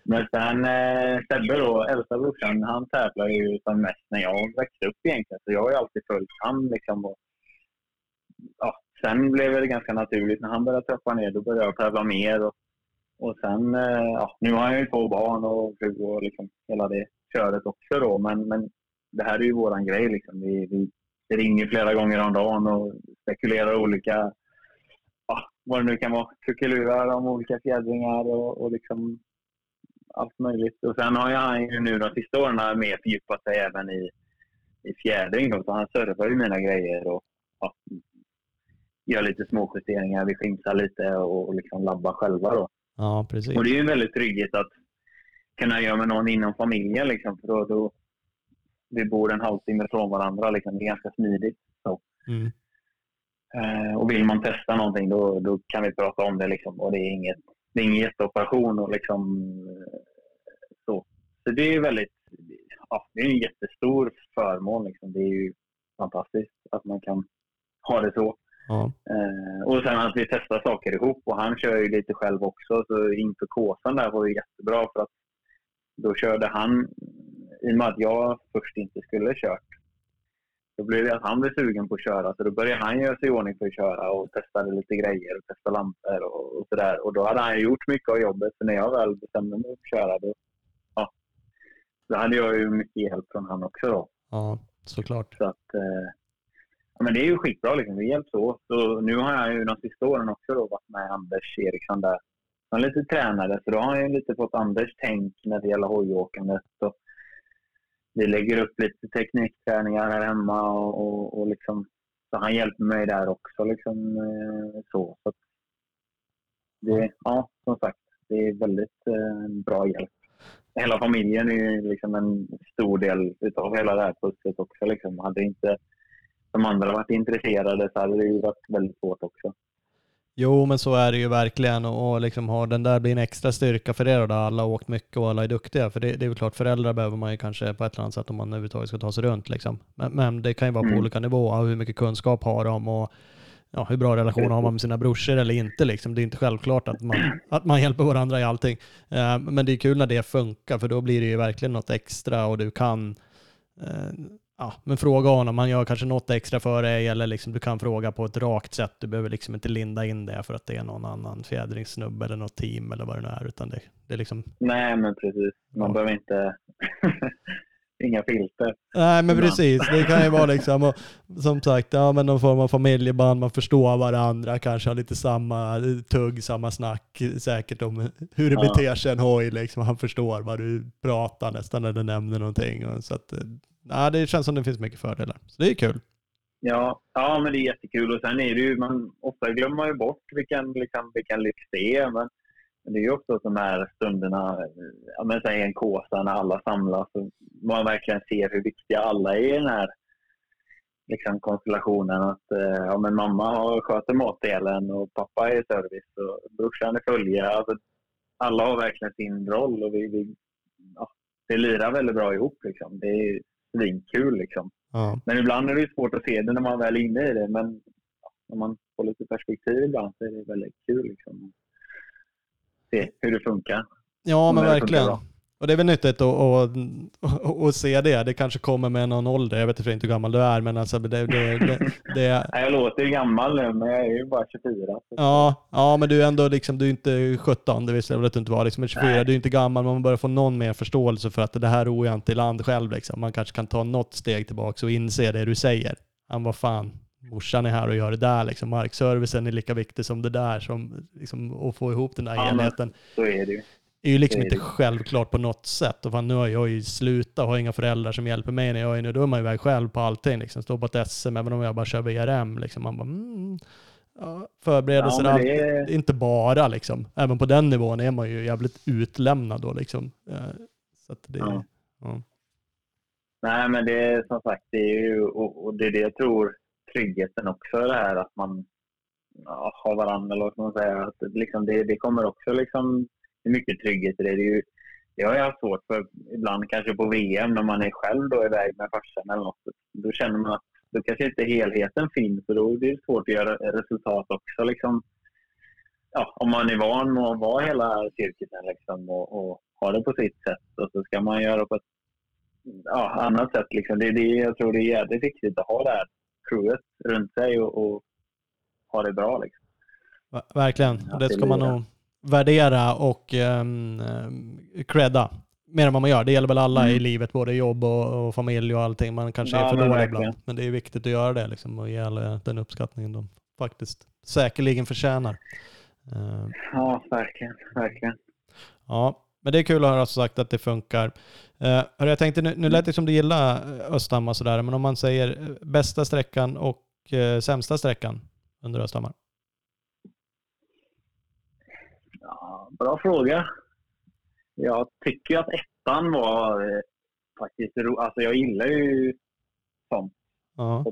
Men sen eh, Sebbe då, äldsta brorsan, han tävlar ju som mest när jag växte upp egentligen. Så jag har ju alltid följt han liksom. Och, ja, sen blev det ganska naturligt när han började trappa ner. Då började jag tävla mer. Och, och sen, eh, ja, nu har jag ju två barn och fru och liksom hela det köret också då. Men, men det här är ju våran grej liksom. Vi, vi ringer flera gånger om dagen och spekulerar olika ja, vad det nu kan vara, kuckelurar om olika fjädringar och, och liksom allt möjligt. Och sen har jag han ju nu de sista åren mer fördjupat sig även i, i fjädring. Då, så han servar ju mina grejer och ja, gör lite småjusteringar. Vi fimsar lite och, och liksom labbar själva. Då ja, precis. Och det är ju en väldigt trygghet att kunna göra med någon inom familjen. Liksom, för då, då, vi bor en halvtimme från varandra. Liksom. Det är ganska smidigt. Så. Mm. Eh, och vill man testa någonting då, då kan vi prata om det. Liksom. Och det är, inget, det är ingen jätteoperation. Och liksom, så. så det är ju väldigt, ja, det är en jättestor förmån. Liksom. Det är ju fantastiskt att man kan ha det så. Ja. Eh, och sen att vi testar saker ihop. Och han kör ju lite själv också. Så inför Kåsan där var det jättebra. För att då körde han, i och med att jag först inte skulle kört, då blev det att han blev sugen på att köra. Så då började han göra sig i ordning för att köra och testade lite grejer och testade lampor och, och sådär. Och då hade han gjort mycket av jobbet. Så när jag väl bestämde mig för att köra, då, ja, då hade jag ju mycket hjälp från han också. Då. ja, såklart. Så att, eh, ja, men det är ju skitbra. Liksom. Vi hjälps åt. Och nu har jag ju de sista åren också då varit med Anders Eriksson där. Han är lite tränare, så då har jag ju lite fått Anders tänk när det gäller hojåkandet. Och vi lägger upp lite teknikträningar här hemma och, och, och liksom, så han hjälper mig där också. Liksom, eh, så. så det, ja, som sagt, det är väldigt eh, bra hjälp. Hela familjen är ju liksom en stor del utav hela det här pusslet också. Liksom. Hade inte de andra varit intresserade så hade det ju varit väldigt svårt också. Jo, men så är det ju verkligen och, och liksom har den där blir en extra styrka för er och där alla har åkt mycket och alla är duktiga. För det, det är väl klart, föräldrar behöver man ju kanske på ett eller annat sätt om man överhuvudtaget ska ta sig runt. Liksom. Men, men det kan ju vara på Mm. olika nivåer, hur mycket kunskap har de och ja, hur bra relation har man med sina brorsor eller inte. Liksom. Det är inte självklart att man, att man hjälper varandra i allting. Eh, men det är kul när det funkar, för då blir det ju verkligen något extra och du kan eh, ja, men fråga honom. Han gör kanske något extra för dig eller liksom du kan fråga på ett rakt sätt. Du behöver liksom inte linda in det för att det är någon annan fjädringssnubbe eller något team eller vad det nu är. Utan det, det är liksom, Nej, men precis. Man Ja. behöver inte... Inga filter. nej men precis, det kan ju vara liksom, och, som sagt, ja men någon form av familjeband, man förstår varandra, kanske har lite samma tugg, samma snack säkert om hur det Ja. beter sig en hoj liksom. Han förstår vad du pratar nästan när du nämner någonting. Så att, nej, det känns som det finns mycket fördelar. Så det är kul. Ja, ja, men det är jättekul. Och sen är det ju, man, ofta glömmer man ju bort vilken, liksom, vilken lyx det är. Men, men det är ju också de här stunderna, eh, ja, men säg en kåsa när alla samlas och man verkligen ser hur viktiga alla är i den här liksom, konstellationen. Att eh, ja, men mamma har, sköter matdelen och pappa är service och brorsan är följe. Alltså, alla har verkligen sin roll och vi, vi, ja, det lirar väldigt bra ihop. Liksom. Det är svinkul. Liksom. Ja. Men ibland är det svårt att se det när man väl är inne i det. Men när man får lite perspektiv ibland så är det väldigt kul. Liksom. Se hur det funkar. Ja, men verkligen. Och det är väl nyttigt att, att, att, att se det. Det kanske kommer med någon ålder. Jag vet inte hur gammal du är, men alltså det, det, det, det, Jag låter ju gammal nu, men jag är ju bara 24. Så. Ja, ja, men du är ändå liksom, du är inte 17, det visste jag väl att du inte var. Liksom, men 24, Nej. du är inte gammal, men man börjar få någon mer förståelse för att det här ror jag inte i land själv. Liksom. Man kanske kan ta något steg tillbaka och inse det du säger. Han vad fan, morsan är här och gör det där. Liksom. Markservicen är lika viktig som det där. Som, liksom, att få ihop den där Ja, men- enheten. Så är det ju. Är ju liksom inte självklart på något sätt. Och fan, nu har jag ju slutat, har inga föräldrar som hjälper mig när jag är nu. Då är man ju iväg själv på allting. Liksom. Står på ett SM, även om jag bara kör VRM. Liksom. Man bara, mm, ja, förberedelser, Ja, är- inte bara liksom. Även på den nivån är man ju jävligt utlämnad då liksom. Eh, Så det, Ja. ja. Nej, men det är som sagt, det är ju, och, och det är det jag tror, tryggheten också, det här att man har varandra, eller vad man säga. Att liksom, det, det kommer också liksom, det är mycket trygghet i det. ju, det har jag haft svårt för ibland, kanske på VM, när man är själv då iväg med farsan eller något. Då känner man att då kanske inte helheten finns och då är det svårt att göra resultat också. Liksom. Ja, om man är van att vara hela cirkusen liksom, och, och ha det på sitt sätt och så ska man göra på ett ja, annat sätt. Liksom. Det är det jag tror det är jävligt viktigt att ha det här crewet runt sig och, och ha det bra. Liksom. Ver- Verkligen. Det ska man nog värdera och um, credda mer än vad man gör. Det gäller väl alla i Mm. livet, både jobb och, och familj och allting. Man kanske Ja, är för dålig verkligen. ibland. Men det är viktigt att göra det liksom, och ge alla den uppskattningen de faktiskt säkerligen förtjänar. Eh, Ja, verkligen. verkligen. Ja, men det är kul att höra som sagt att det funkar. Uh, jag tänkte, nu, nu lät det som du gillar eh, Östhammar sådär, men om man säger eh, bästa sträckan och uh, sämsta sträckan under Östhammar? Ja, bra fråga. Jag tycker att ettan var eh, faktiskt ro... Alltså jag gillar ju sånt. Ja,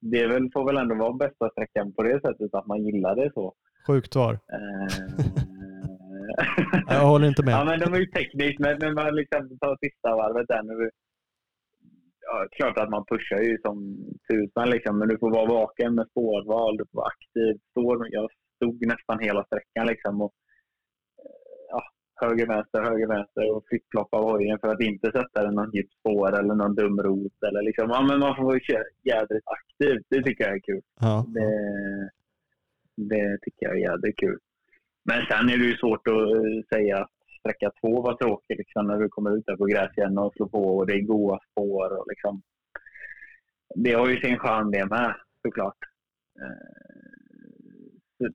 Det är väl, får väl ändå vara bästa sträckan på det sättet att man gillar det så. sjukt svar. Eh, Jag håller inte Ja, med. men de är ju tekniskt, men när man liksom tar sista varvet där nu. Ja, klart att man pushar ju som tusan liksom, men du får vara vaken med spårval, du får vara aktiv. Står, jag stod nästan hela sträckan liksom och ja, höger, vänster, höger, vänster och flippfloppa hojen för att inte sätta den någon djupt spår eller någon dum rot. Eller liksom. ja, men man får vara jädrigt aktiv. Det tycker jag är kul. Ja. Det, det tycker jag är jädrigt kul. Men sen är det ju svårt att eh, säga att sträcka två var tråkig liksom, när du kommer ut där på gräsjärn och slår på och det är goa spår. Och liksom. Det har ju sin charm det med såklart. Eh, så,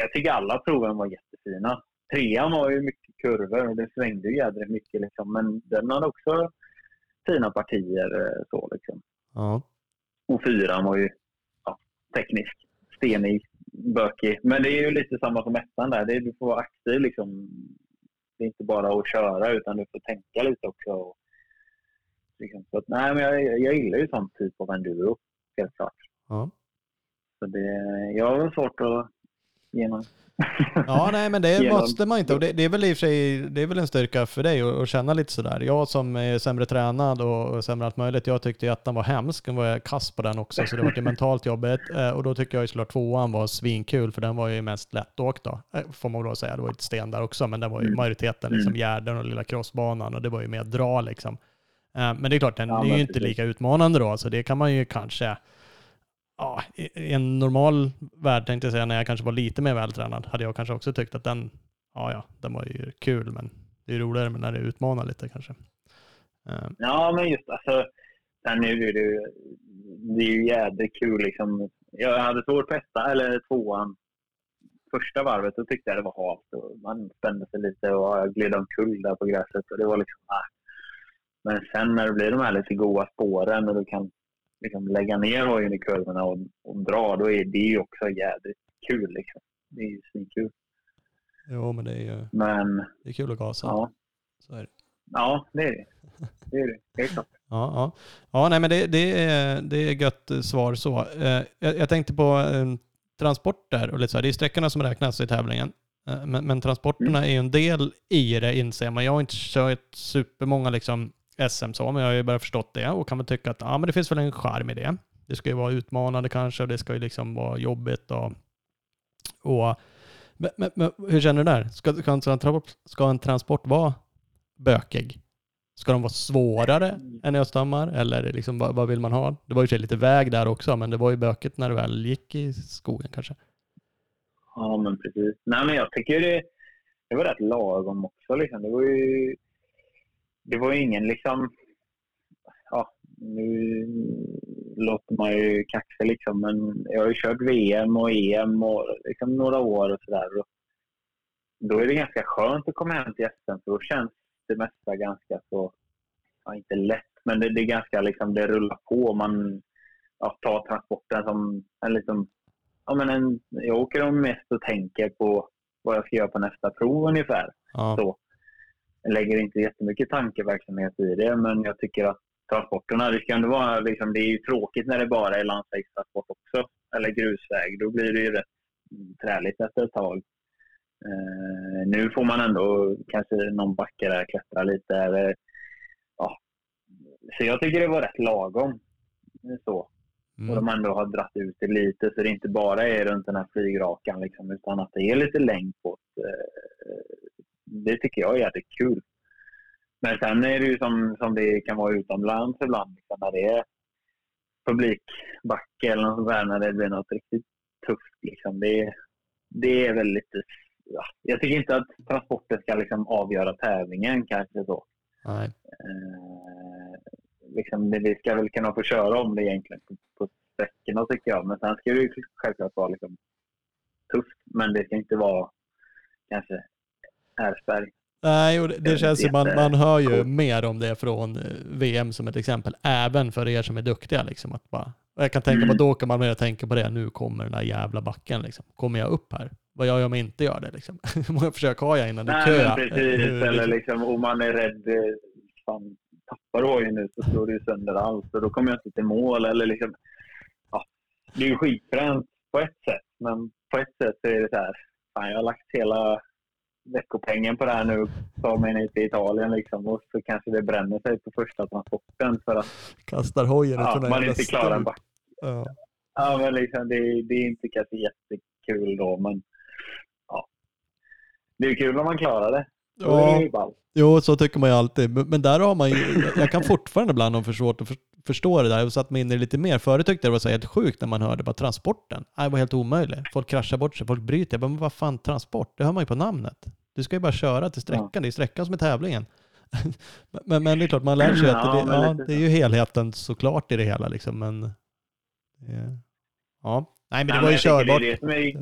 jag tycker alla proven var jättefina. Trean var ju mycket kurvor och det svängde ju jädrigt mycket. Liksom. Men den hade också fina partier. eh, Så, liksom. Ja. Och fyran var ju ja, teknisk, stenig, bökig. Men det är ju lite samma som ettan där. Det är, du får vara aktiv liksom. Det är inte bara att köra utan du får tänka lite också. Och, liksom. så att, nej, men jag, jag gillar ju sån typ av enduro, helt klart. Ja. Så det, jag har svårt att genom... Ja, nej, men det Genom- måste man inte. Och det, det är väl i och för sig, det är väl en styrka för dig att, att känna lite sådär. Jag som är sämre tränad och, och sämre allt möjligt, jag tyckte ju ettan var hemsk. Den var jag kass på den också, så det var ju mentalt jobbigt. Eh, Och då tycker jag ju såklart tvåan var svinkul, för den var ju mest lättåkt då. Eh, Får man då säga. Det var ju ett sten där också, men den var ju Mm. majoriteten liksom Mm. Gärden och lilla crossbanan och det var ju mer dra liksom. Eh, Men det är klart, den Ja, är ju inte lika utmanande då, så det kan man ju kanske... Ja, i en normal värld tänkte jag säga, när jag kanske var lite mer vältränad, hade jag kanske också tyckt att den, ja ja, den var ju kul, men det är roligare när det utmanar lite kanske. Eh. Ja, men just alltså. Sen är det, ju- det är ju jädrigt kul liksom. Jag hade svårt på etta eller tvåan. Första varvet då tyckte jag det var halt och man spände sig lite och jag gled omkull där på gräset och det var liksom, ah. Men sen när det blir de här lite goa spåren och du kan liksom lägga ner hojen i kurvorna och, och dra, då är det ju också jädrigt kul liksom. Det är ju svinkul. jo, men det är ju Men det är kul att gasa. ja, Så är det. ja det är det. Det är det. Helt klart. Ja, ja. ja nej, men det, det, är, det är gött svar så. Eh, jag, jag tänkte på eh, transporter och lite så här. Det är sträckorna som räknas i tävlingen. Eh, men, men transporterna är ju en del i det inser man. Jag har inte kört supermånga liksom SM så, men jag har ju börjat förstått det och kan väl tycka att ja, men det finns väl en charm i det. Det ska ju vara utmanande kanske och det ska ju liksom vara jobbigt och, och men, men, men hur känner du där? Ska, ska, en transport, ska en transport vara bökig? Ska de vara svårare än i Östhammar? Eller liksom, vad, vad vill man ha? Det var ju lite väg där också, men det var ju bökigt när det väl gick i skogen kanske. Ja, men precis. Nej, men jag tycker det, det var rätt lagom också. Liksom. Det var ju det var ju ingen liksom... Ja, nu låter man ju kaxig liksom, men jag har ju kört VM och EM och liksom några år och sådär. Då är det ganska skönt att komma hem till SM, för då känns det mesta ganska så... Ja, inte lätt, men det, det är ganska liksom, det rullar på. Man ja, tar transporten som en liksom ja, men en, jag åker om mest och tänker på vad jag ska göra på nästa prov ungefär. Ja, Så. Lägger inte jättemycket tankeverksamhet i det, men jag tycker att transporterna, det ska ändå vara, liksom, det är ju tråkigt när det bara är landsvägstransport också, eller grusväg. Då blir det ju rätt träligt efter ett tag. Eh, nu får man ändå kanske någon backe där, klättra lite. Eller, ja. Så jag tycker det var rätt lagom. Så. Och mm. de ändå har dratt ut det lite så det inte bara är runt den här flygrakan liksom, utan att det är lite längd på det. Eh, Det tycker jag är jävligt kul. Men sen är det ju som, som det kan vara utomlands ibland liksom, när det är publikbacke eller något där, när det blir något riktigt tufft. Liksom. Det, det är väl lite... Ja. Jag tycker inte att transporten ska liksom avgöra tävlingen kanske så. Nej. Eh, liksom, det- vi ska väl kunna få köra om det egentligen på, på sträckorna tycker jag. Men sen ska det ju självklart vara liksom tufft. Men det ska inte vara kanske Ersberg. Nej, och det, det känns ju, man, man hör ju mer om det från eh, VM som ett exempel, även för er som är duktiga. Liksom, att bara, jag kan tänka Mm. på, då kan man mer tänka på det, nu kommer den där jävla backen. Liksom. Kommer jag upp här? Vad gör jag om jag inte gör det? Liksom? Hur många försök har jag innan det är Nej, kö? men precis. Hur, Eller liksom- om man är rädd, eh, fan, tappar hojen nu så slår du sönder allt och då kommer jag inte till mål. Eller liksom, ja, det är ju skitfränt på ett sätt, men på ett sätt så är det så här, fan, jag har lagt hela veckopengen på det här nu tar mig ner till Italien liksom, och så kanske det bränner sig på första transporten för att Kastar hojen ja, man inte klarar back. Ja. Ja, men liksom, det, det är inte kanske jättekul då, men ja. Det är kul om man klarar det. Ja. Jo, så tycker man ju alltid. Men, där har man ju, jag- kan fortfarande ibland ha för svårt att förstå det där. Jag satt mig in i det lite mer. Förut tyckte jag det var så helt sjukt när man hörde bara transporten. Det var helt omöjligt. Folk kraschar bort sig, folk bryter. Jag bara, men vad fan transport? Det hör man ju på namnet. Du ska ju bara köra till sträckan. Det är sträckan som är tävlingen. men, men, det är klart, man lär sig att Ja, det, men ja, det är ju helheten såklart i det hela liksom. Men, eh, ja. Nej, men det Nej, var ju körbart. Det är det som är,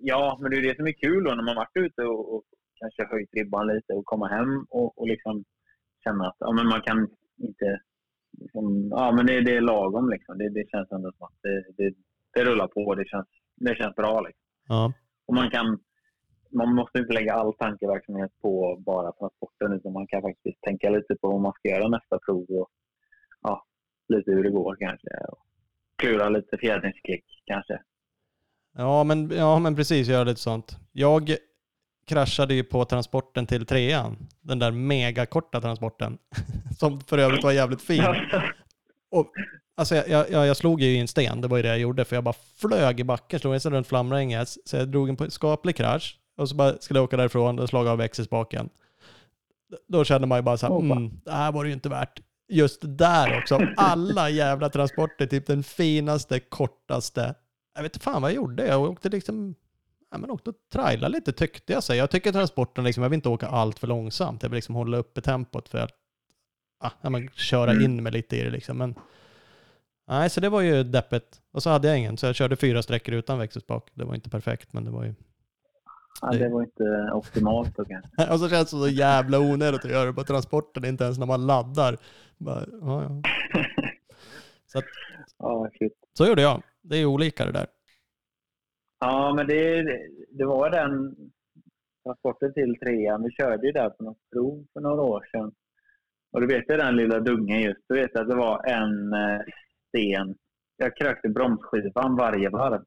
ja, men det är det som är kul då när man varit ute och, och kanske höjt ribban lite och komma hem och, och liksom känna att ja, men man kan inte... Liksom, ja, men det, det är lagom. Liksom. Det, det känns ändå som att det, det, det rullar på. Det känns, det känns bra. Liksom. Ja. Och man, kan, man måste inte lägga all tankeverksamhet på bara transporten utan man kan faktiskt tänka lite på vad man ska göra nästa prov och ja, lite hur det går kanske. Och klura lite fjädringsklick kanske. Ja men, ja, men precis, göra lite sånt. Jag kraschade ju på transporten till trean. Den där megakorta transporten. Som för övrigt var jävligt fin. Och, alltså jag, jag, jag slog ju i en sten, det var ju det jag gjorde. För jag bara flög i backen, slog mig runt flamränget. Så jag drog en skaplig krasch. Och så bara skulle jag åka därifrån och slog av växelspaken. Då kände man ju bara så här, mm, det här var det ju inte värt. just där också. Alla jävla transporter, typ den finaste, kortaste. Jag vet inte fan vad jag gjorde. Jag åkte liksom, ja men åkte och trailade lite tyckte jag. Så jag tycker transporten, liksom, jag vill inte åka allt för långsamt. Jag vill liksom hålla uppe tempot för att ja, men köra Mm. in mig lite i det liksom. Men nej, så det var ju deppigt. Och så hade jag ingen, så jag körde fyra sträckor utan växelspak. Det var inte perfekt, men det var ju... Ja, det var inte optimalt då kanske. Och så känns det så jävla onödigt att göra det på transporten, inte ens när man laddar. Bara, ja, ja. Så, att, så gjorde jag. Det är olika det där. Ja, men det, det var den transporten till trean. Vi körde ju där på något prov för några år sedan. Och du vet ju den lilla dungen just. Du vet att det var en eh, sten. Jag krökte bromsskivan varje varv.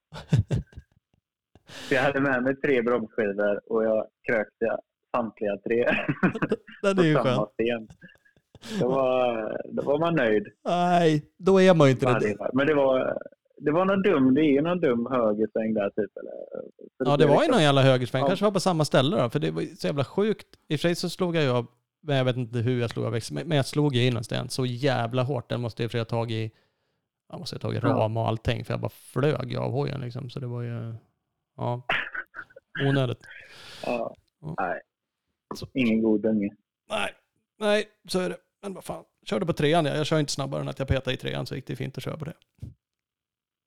Så jag hade med mig tre bromsskivor och jag krökte samtliga tre Den är ju skön. sten. Då var, då var man nöjd Nej, då är man ju inte det. Men det var, det var någon dum, det är någon dum högersväng där typ. Eller, Ja, det var ju någon jävla högersväng. Ja. Kanske var på samma ställe då, för det var så jävla sjukt. I och för sig så slog jag ju av, men jag vet inte hur jag slog av växeln, men- jag slog ju in en sten så jävla hårt. Den måste jag för ha tagit i, jag måste ha tagit ram och allting, för jag bara flög av hojen liksom. Så det var ju, ja, onödigt. Ja. Ja. Nej. Så. Ingen god unge. Nej, nej, så är det. Men vad fan, körde på trean. Jag, jag kör inte snabbare än att jag petade i trean, så gick det fint att köra på det.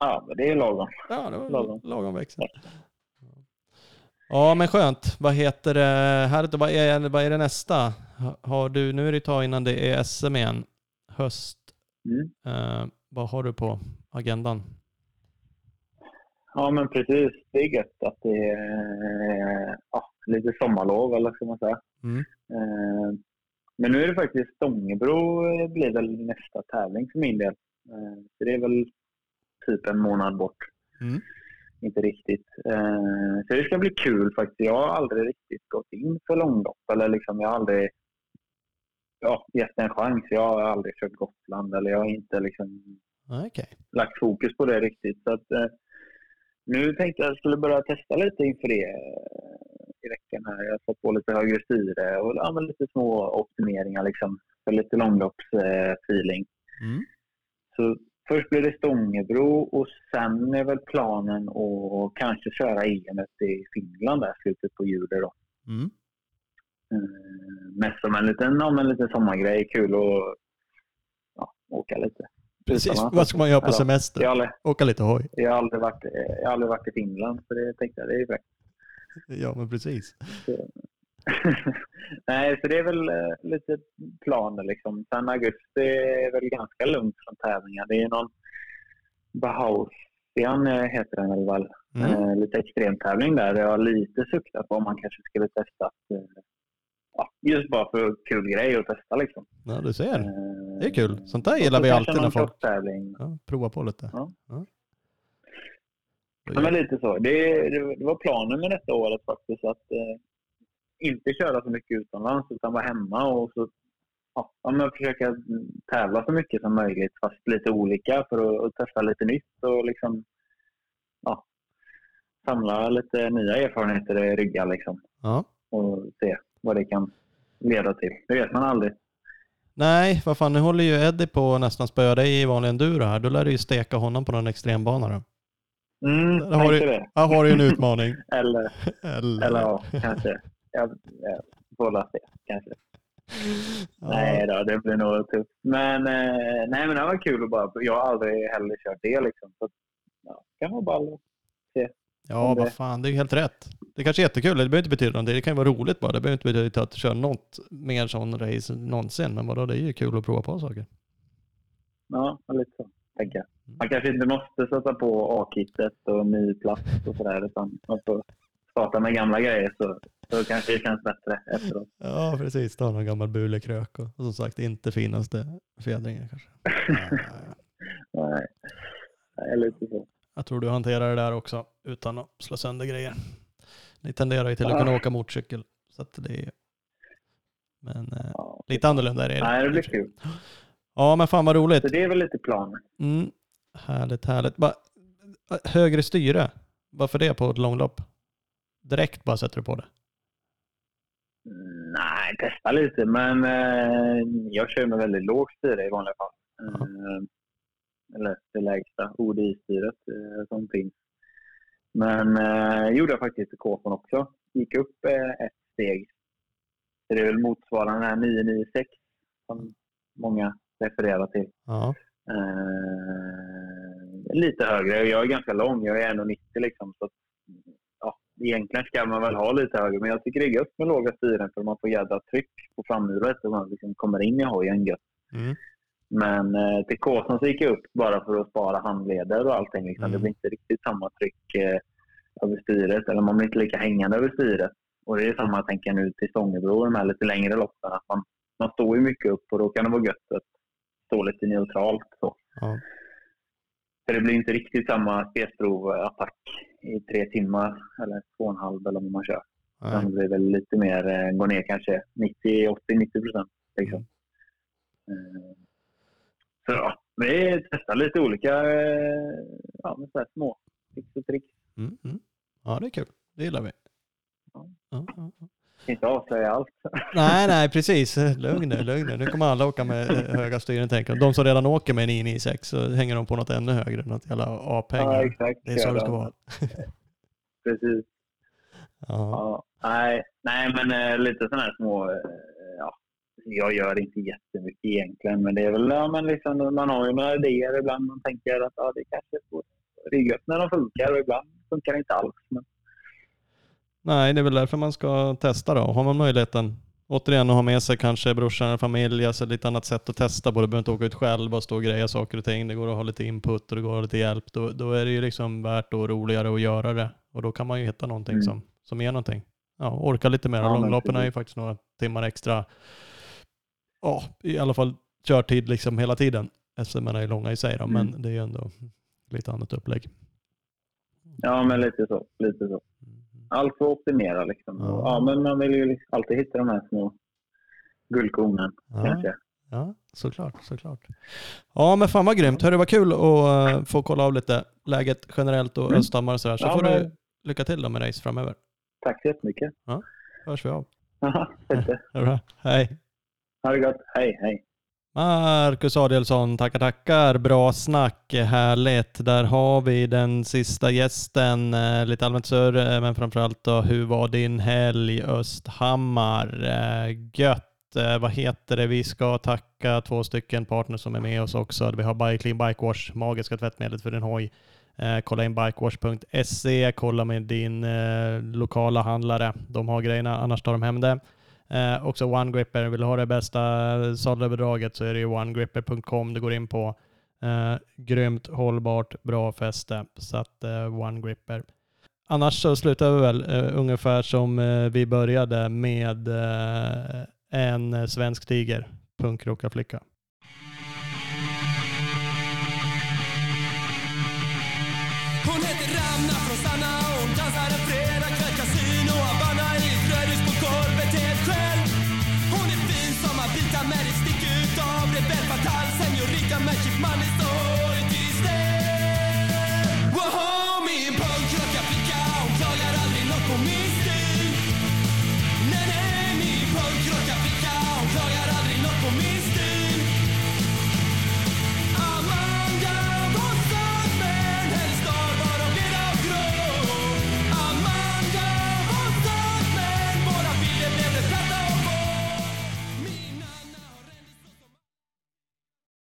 Ja, men det är lagom. Ja, det var Lagom. lagom växel. Ja, men skönt. Vad heter det? Härligt. Vad är, vad är det nästa? Ha- Har du, nu är det ett tag innan det är SM igen. Höst. Mm. Eh, vad har du på agendan? Ja, men precis. Det är gött att det är ja, lite sommarlov, eller ska man säga. Mm. Eh, Men nu är det faktiskt Stångebro eh, blir väl nästa tävling för min del. Eh, Så det är väl typ en månad bort. Mm. Inte riktigt. Eh, Så det ska bli kul faktiskt. Jag har aldrig riktigt gått in för långlopp. Eller liksom, jag har aldrig ja, gett det en chans. Jag har aldrig kört Gotland. Eller jag har inte liksom Ja, Okej. lagt fokus på det riktigt. Så att, eh, nu tänkte jag skulle börja testa lite inför det eh, i veckan. Här. Jag har fått på lite högre styre och ja, lite små optimeringar liksom, för lite långloppsfeeling. Eh. Mm. så först blir det Stångebro och sen är väl planen att kanske köra EM i Finland där slutet på juli. Då. Mm. Eh, mest som en liten, men en liten sommargrej. Kul att ja, åka lite. Precis. Vad ska man göra på semester? Jag aldrig, Åka lite hoj. jag har aldrig varit, jag har aldrig varit i Finland, så det tänkte jag, det är ju fräckt. Ja, men precis. Nej, så det är väl eh, lite planer liksom. Sen augusti är väl ganska lugnt från tävlingar. Det är någon Bahausian eh, heter den väl, väl. Mm. Eh, lite extremtävling där. Jag har lite suktat på om man kanske skulle testa att, eh, ja, just bara för kul grej att testa liksom. Ja, du ser. Eh, Det är kul. Sånt där och gillar vi alltid när folk-. Ja, prova på lite. Ja. Ja. Ja, men lite så. Det, det, det var planen med detta året faktiskt. Att eh, inte köra så mycket utomlands utan vara hemma och så, ja, men försöka tävla så mycket som möjligt fast lite olika för att, att testa lite nytt och liksom ja, samla lite nya erfarenheter i ryggar liksom, Ja. och se vad det kan leda till. Det vet man aldrig. Nej, vad fan, nu håller ju Eddie på att nästan spöa dig i vanlig enduro här. Då lär du ju steka honom på någon extrembana då. Mm, Där har du- det. Här har du ju en utmaning. Eller, Eller, eller ja, kanske. Jag, jag får väl se, kanske. Ja. Nej då, det blir nog tufft. Men, eh, nej, men det var kul att bara... Jag har aldrig heller kört det liksom. Så, ja, kan vara ball. Ja, om det- vad fan, det är ju helt rätt. Det kanske är jättekul, det behöver inte betyda någonting. Det kan ju vara roligt bara. Det behöver inte betyda att köra något mer sån race någonsin. Men vadå, det är ju kul att prova på saker. Ja, lite så tänker jag. Man kanske inte måste sätta på A-kittet och ny plats och sådär. Utan man får starta med gamla grejer så, så kanske det känns bättre efteråt. Ja, precis. Ta någon gammal bulekrök och, och som sagt inte finaste fjädringen kanske. Nej, nej lite så. Jag tror du hanterar det där också utan att slå sönder grejer. Ni tenderar ju till att Ja. kunna åka motorcykel. Så att det är... Men eh, Ja. lite annorlunda är det. Nej, det blir kul. Ja, men fan vad roligt. Så det är väl lite planen. Mm. Härligt, härligt. Bara, högre styre, varför det på ett långlopp? Direkt bara sätter du på det. Nej, testa lite, men eh, jag kör med väldigt lågt styre i vanliga fall. Eh, eller det lägsta ODI-styret eh, som finns. Men eh, gjorde jag faktiskt i Kåpan också. Gick upp eh, ett steg. Så det är väl motsvarande den här 996 som många refererar till. Ja. Eh, lite högre. Jag är ganska lång. Jag är 1,90 liksom. Så egentligen ska man väl ha lite högre. Men jag tycker det är gött med låga styren för man får jädra tryck på framhjulet och man liksom kommer in i hojen gött. Mm. Men eh, till Kåsan så gick jag upp bara för att spara handleder och allting. Liksom. Mm. Det blir inte riktigt samma tryck eh, över styret. Eller man blir inte lika hängande över styret. Och det är samma tänker jag nu till Stångebro, de här lite längre loppen. Att man, man står ju mycket upp och då kan det vara gött att stå lite neutralt. Så. Ja. För det blir inte riktigt samma spesprov-attack i tre timmar eller två och en halv eller vad man kör. Nej. Det blir väl lite mer, eh, går ner kanske 90, 80, 90 procent. Liksom. Eh, Så ja, vi testar lite olika eh, ja, med så små tricks och tricks. Mm. Mm. Ja, det är kul. Det gillar vi. Ja. Ja, ja, inte avslöja allt. Nej, nej, precis. Lugn nu, lugn nu. Nu kommer alla åka med eh, höga styren, tänker de. Som redan åker med en 996 så hänger de på något ännu högre, något jävla Ja, A-pengar. exakt. Det är så det ska vara. Precis. Ja. Ja, nej, nej, men eh, lite sådana här små... Eh, ja, jag gör inte jättemycket egentligen, men det är väl... Ja, men liksom, man har ju några idéer ibland. Man tänker att ja, det kanske riggat när de funkar och ibland funkar det inte alls. Men, Nej, det är väl därför man ska testa då. Har man möjligheten, återigen att ha med sig kanske brorsan eller familj, alltså lite annat sätt att testa på. Du behöver inte åka ut själv och stå och greja saker och ting. Det går att ha lite input och det går att ha lite hjälp. Då, då är det ju liksom värt och roligare att göra det. Och då kan man ju hitta någonting Mm. som, som ger någonting. Ja, orka lite mer. Ja, men Långloppen är ju faktiskt några timmar extra. Ja, i alla fall körtid liksom hela tiden. Eftersom man är långa i sig då, men Mm. det är ju ändå lite annat upplägg. ja, men lite så. Lite så. Allt att optimera liksom. Ja. Ja, men man vill ju liksom alltid hitta de här små guldkornen Ja. kanske. Ja, såklart, såklart. Ja, men fan vad grymt. Hörru, vad kul att eh, få kolla av lite läget generellt och Mm. Östhammar och sådär. Så Ja, får men- du lycka till då med race framöver. Tack så jättemycket. Hörs vi av. Ha det bra. Hej. Ha det gott. Hej, hej. Marcus Adielsson, tackar tackar. Bra snack, härligt. Där har vi den sista gästen. Eh, lite allmänt surr, eh, men framförallt då, hur var din helg Östhammar? Eh, gött. Vad heter det? Vi ska tacka två stycken partners som är med oss också. Vi har Bike Clean Bike Wash, magiska tvättmedlet för din hoj. Kolla in bikewash.se, kolla med din lokala handlare. De har grejerna, annars tar de hem det. Eh, också OneGripper, vill du ha det bästa saldobedraget så är det ju onegripper.com du går in på. Eh, grymt, hållbart, bra fäste. Så att eh, OneGripper. Annars så slutar vi väl eh, ungefär som eh, vi började med eh, en eh, svensk tiger, punkrockarflicka.